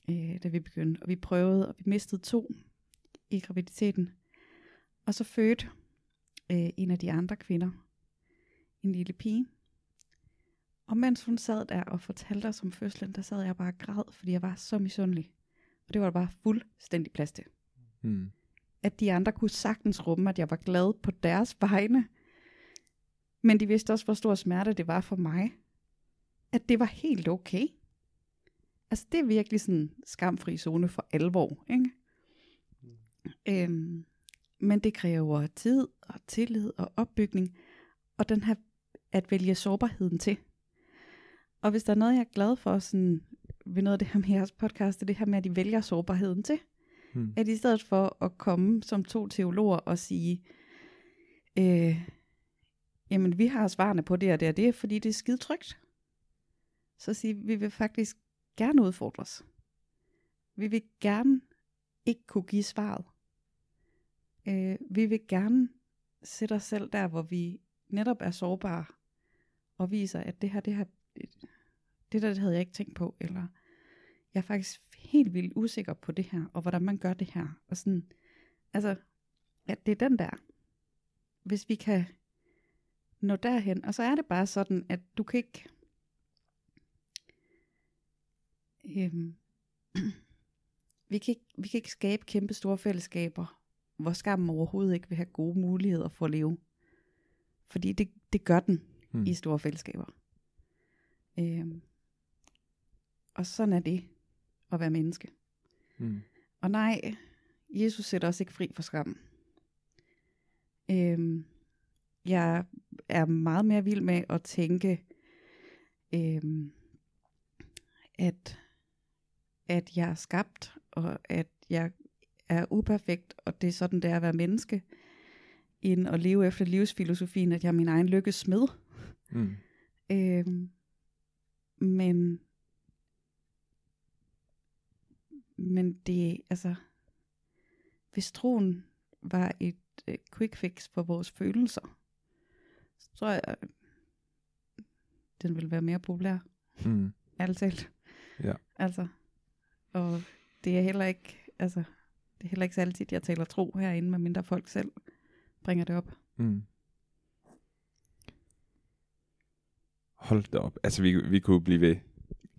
øh, da vi begyndte. Og vi prøvede, og vi mistede to i graviditeten. Og så fødte øh, en af de andre kvinder en lille pige. Og mens hun sad der og fortalte os om fødslen, der sad jeg bare og græd, fordi jeg var så misundelig. Og det var der bare fuldstændig plads til. Mm. At de andre kunne sagtens rumme, at jeg var glad på deres vegne. Men de vidste også, hvor stor smerte det var for mig. At det var helt okay. Altså det er virkelig sådan skamfri zone for alvor, ikke? Øhm, men det kræver tid og tillid og opbygning, og den her at vælge sårbarheden til. Og hvis der er noget, jeg er glad for sådan, ved noget af det her med jeres podcast, det er det her med, at I vælger sårbarheden til. Mm. At i stedet for at komme som to teologer og sige, øh, jamen vi har svarene på det og det og det, fordi det er skide trygt. Så sige, vi vil faktisk gerne udfordres. Vi vil gerne ikke kunne give svaret. Øh, vi vil gerne sætte os selv der, hvor vi netop er sårbare, og viser, at det her, det her, det der det havde jeg ikke tænkt på, eller jeg er faktisk helt vildt usikker på det her, og hvordan man gør det her, og sådan, altså, at det er den der, hvis vi kan nå derhen, og så er det bare sådan, at du kan ikke, øhm, vi, kan ikke vi kan ikke skabe kæmpe store fællesskaber, hvor skammen overhovedet ikke vil have gode muligheder for at leve. Fordi det, det gør den Mm. i store fællesskaber. Øhm, og sådan er det at være menneske. Mm. Og nej, Jesus sætter os ikke fri for skam. Øhm, jeg er meget mere vild med at tænke, øhm, at, at jeg er skabt, og at jeg er uperfekt, og det er sådan, det er at være menneske, end at leve efter livsfilosofien, at jeg er min egen lykkes smed. Mm. Øhm, men men det, altså, hvis troen var et øh, quick fix for vores følelser, så tror jeg, at den ville være mere populær, Mm. ærligt talt. Ja. Altså, og det er heller ikke, altså, det er heller ikke så altid, jeg taler tro herinde, med mindre folk selv bringer det op. Mm. Hold da op. Altså, vi, vi kunne blive ved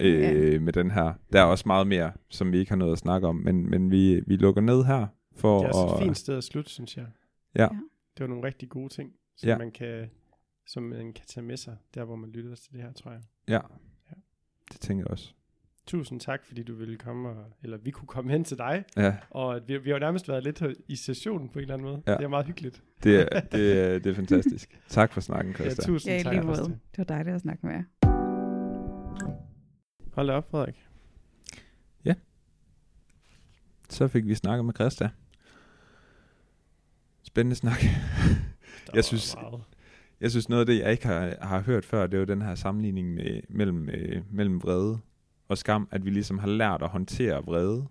øh, Ja. med den her. Der er også meget mere, som vi ikke har noget at snakke om, men, men vi, vi lukker ned her. For Det er også at, et fint sted at slutte, synes jeg. Ja. Det var nogle rigtig gode ting, som, Ja. man, kan, som man kan tage med sig, der hvor man lytter til det her, tror jeg. Ja, Ja. det tænker jeg også. Tusind tak, fordi du ville komme, og, eller vi kunne komme hen til dig, Ja, og at vi, vi har jo nærmest været lidt i sessionen på en eller anden måde. Ja. Det er meget hyggeligt. det er, det er, det er fantastisk. Tak for snakken, Ja, Christa. tusind Ja, tak. lige måde. Det var dejligt at snakke med jer. Hold da op, Frederik. Så fik vi snakket med Christa. Spændende snak. Jeg synes- Meget. Jeg synes noget af det, jeg ikke har, har hørt før, det er jo den her sammenligning med, mellem, øh, mellem vrede og skam, at vi ligesom har lært at håndtere vrede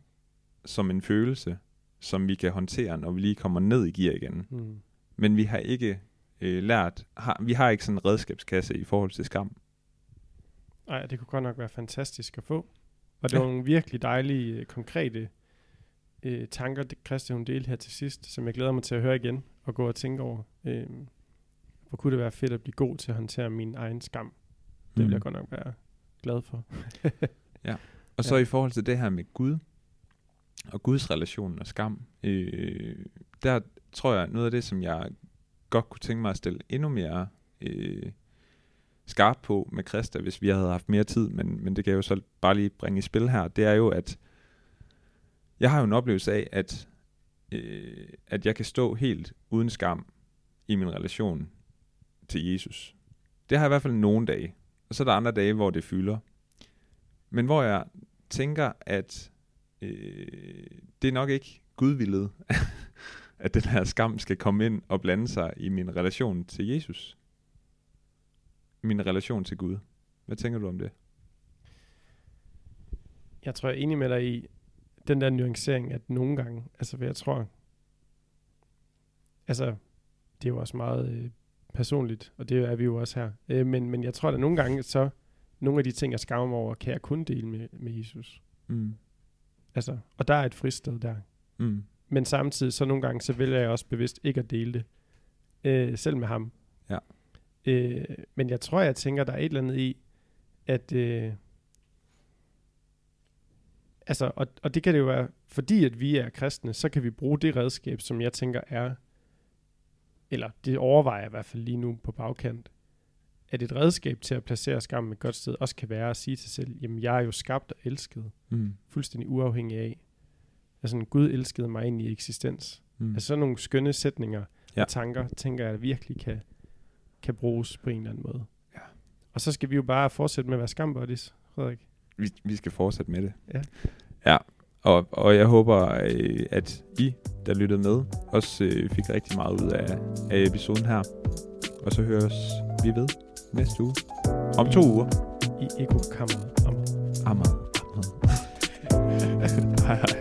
som en følelse, som vi kan håndtere, når vi lige kommer ned i gear igen. Mm. Men vi har ikke øh, lært, har, vi har ikke sådan en redskabskasse i forhold til skam. Ej, det kunne godt nok være fantastisk at få. Og det Ja. var nogle virkelig dejlige, øh, konkrete øh, tanker, det Christian hun delte her til sidst, som jeg glæder mig til at høre igen og gå og tænke over. Øh, hvor kunne det være fedt at blive god til at håndtere min egen skam. Det vil Mm. jeg godt nok være glad for. Og så Ja. i forhold til det her med Gud, og Guds relation og skam, øh, der tror jeg, noget af det, som jeg godt kunne tænke mig at stille endnu mere øh, skarp på med Christa, hvis vi havde haft mere tid, men, men det kan jeg jo så bare lige bringe i spil her, det er jo, at jeg har jo en oplevelse af, at, øh, at jeg kan stå helt uden skam i min relation til Jesus. Det har jeg i hvert fald nogle dage. Og så er der andre dage, hvor det fylder. Men hvor jeg tænker, at øh, det er nok ikke gudvillet, at den her skam skal komme ind og blande sig i min relation til Jesus. Min relation til Gud. Hvad tænker du om det? Jeg tror, jeg er enig med dig i den der nuancering, at nogle gange, altså hvad jeg tror, altså det er jo også meget øh, personligt, og det er vi jo også her, øh, men, men jeg tror, at nogle gange, så nogle af de ting, jeg skammer mig over, kan jeg kun dele med, med Jesus. Mm. Altså, og der er et fristed der. Mm. Men samtidig, så nogle gange, så vælger jeg også bevidst ikke at dele det, øh, selv med ham. Ja. Øh, men jeg tror, jeg tænker, der er et eller andet i, at... Øh, altså, og, og det kan det jo være, fordi at vi er kristne, så kan vi bruge det redskab, som jeg tænker er, eller det overvejer jeg i hvert fald lige nu på bagkant, at et redskab til at placere skammen et godt sted, også kan være at sige til sig selv, jamen jeg er jo skabt og elsket, Mm. fuldstændig uafhængig af, altså Gud elskede mig ind i eksistens. Mm. Altså sådan nogle skønne sætninger ja. Ja. og tanker, tænker jeg virkelig kan, kan bruges på en eller anden måde. Ja. Og så skal vi jo bare fortsætte med at være skambuddies, Frederik. vi, vi skal fortsætte med det. Ja. Ja, og, og jeg håber, øh, at I, der lyttede med, også øh, fik rigtig meget ud af, af episoden her. Og så høres vi ved næste uge. Om to uger. I ekokammeret. Amager. Amager. hej hej.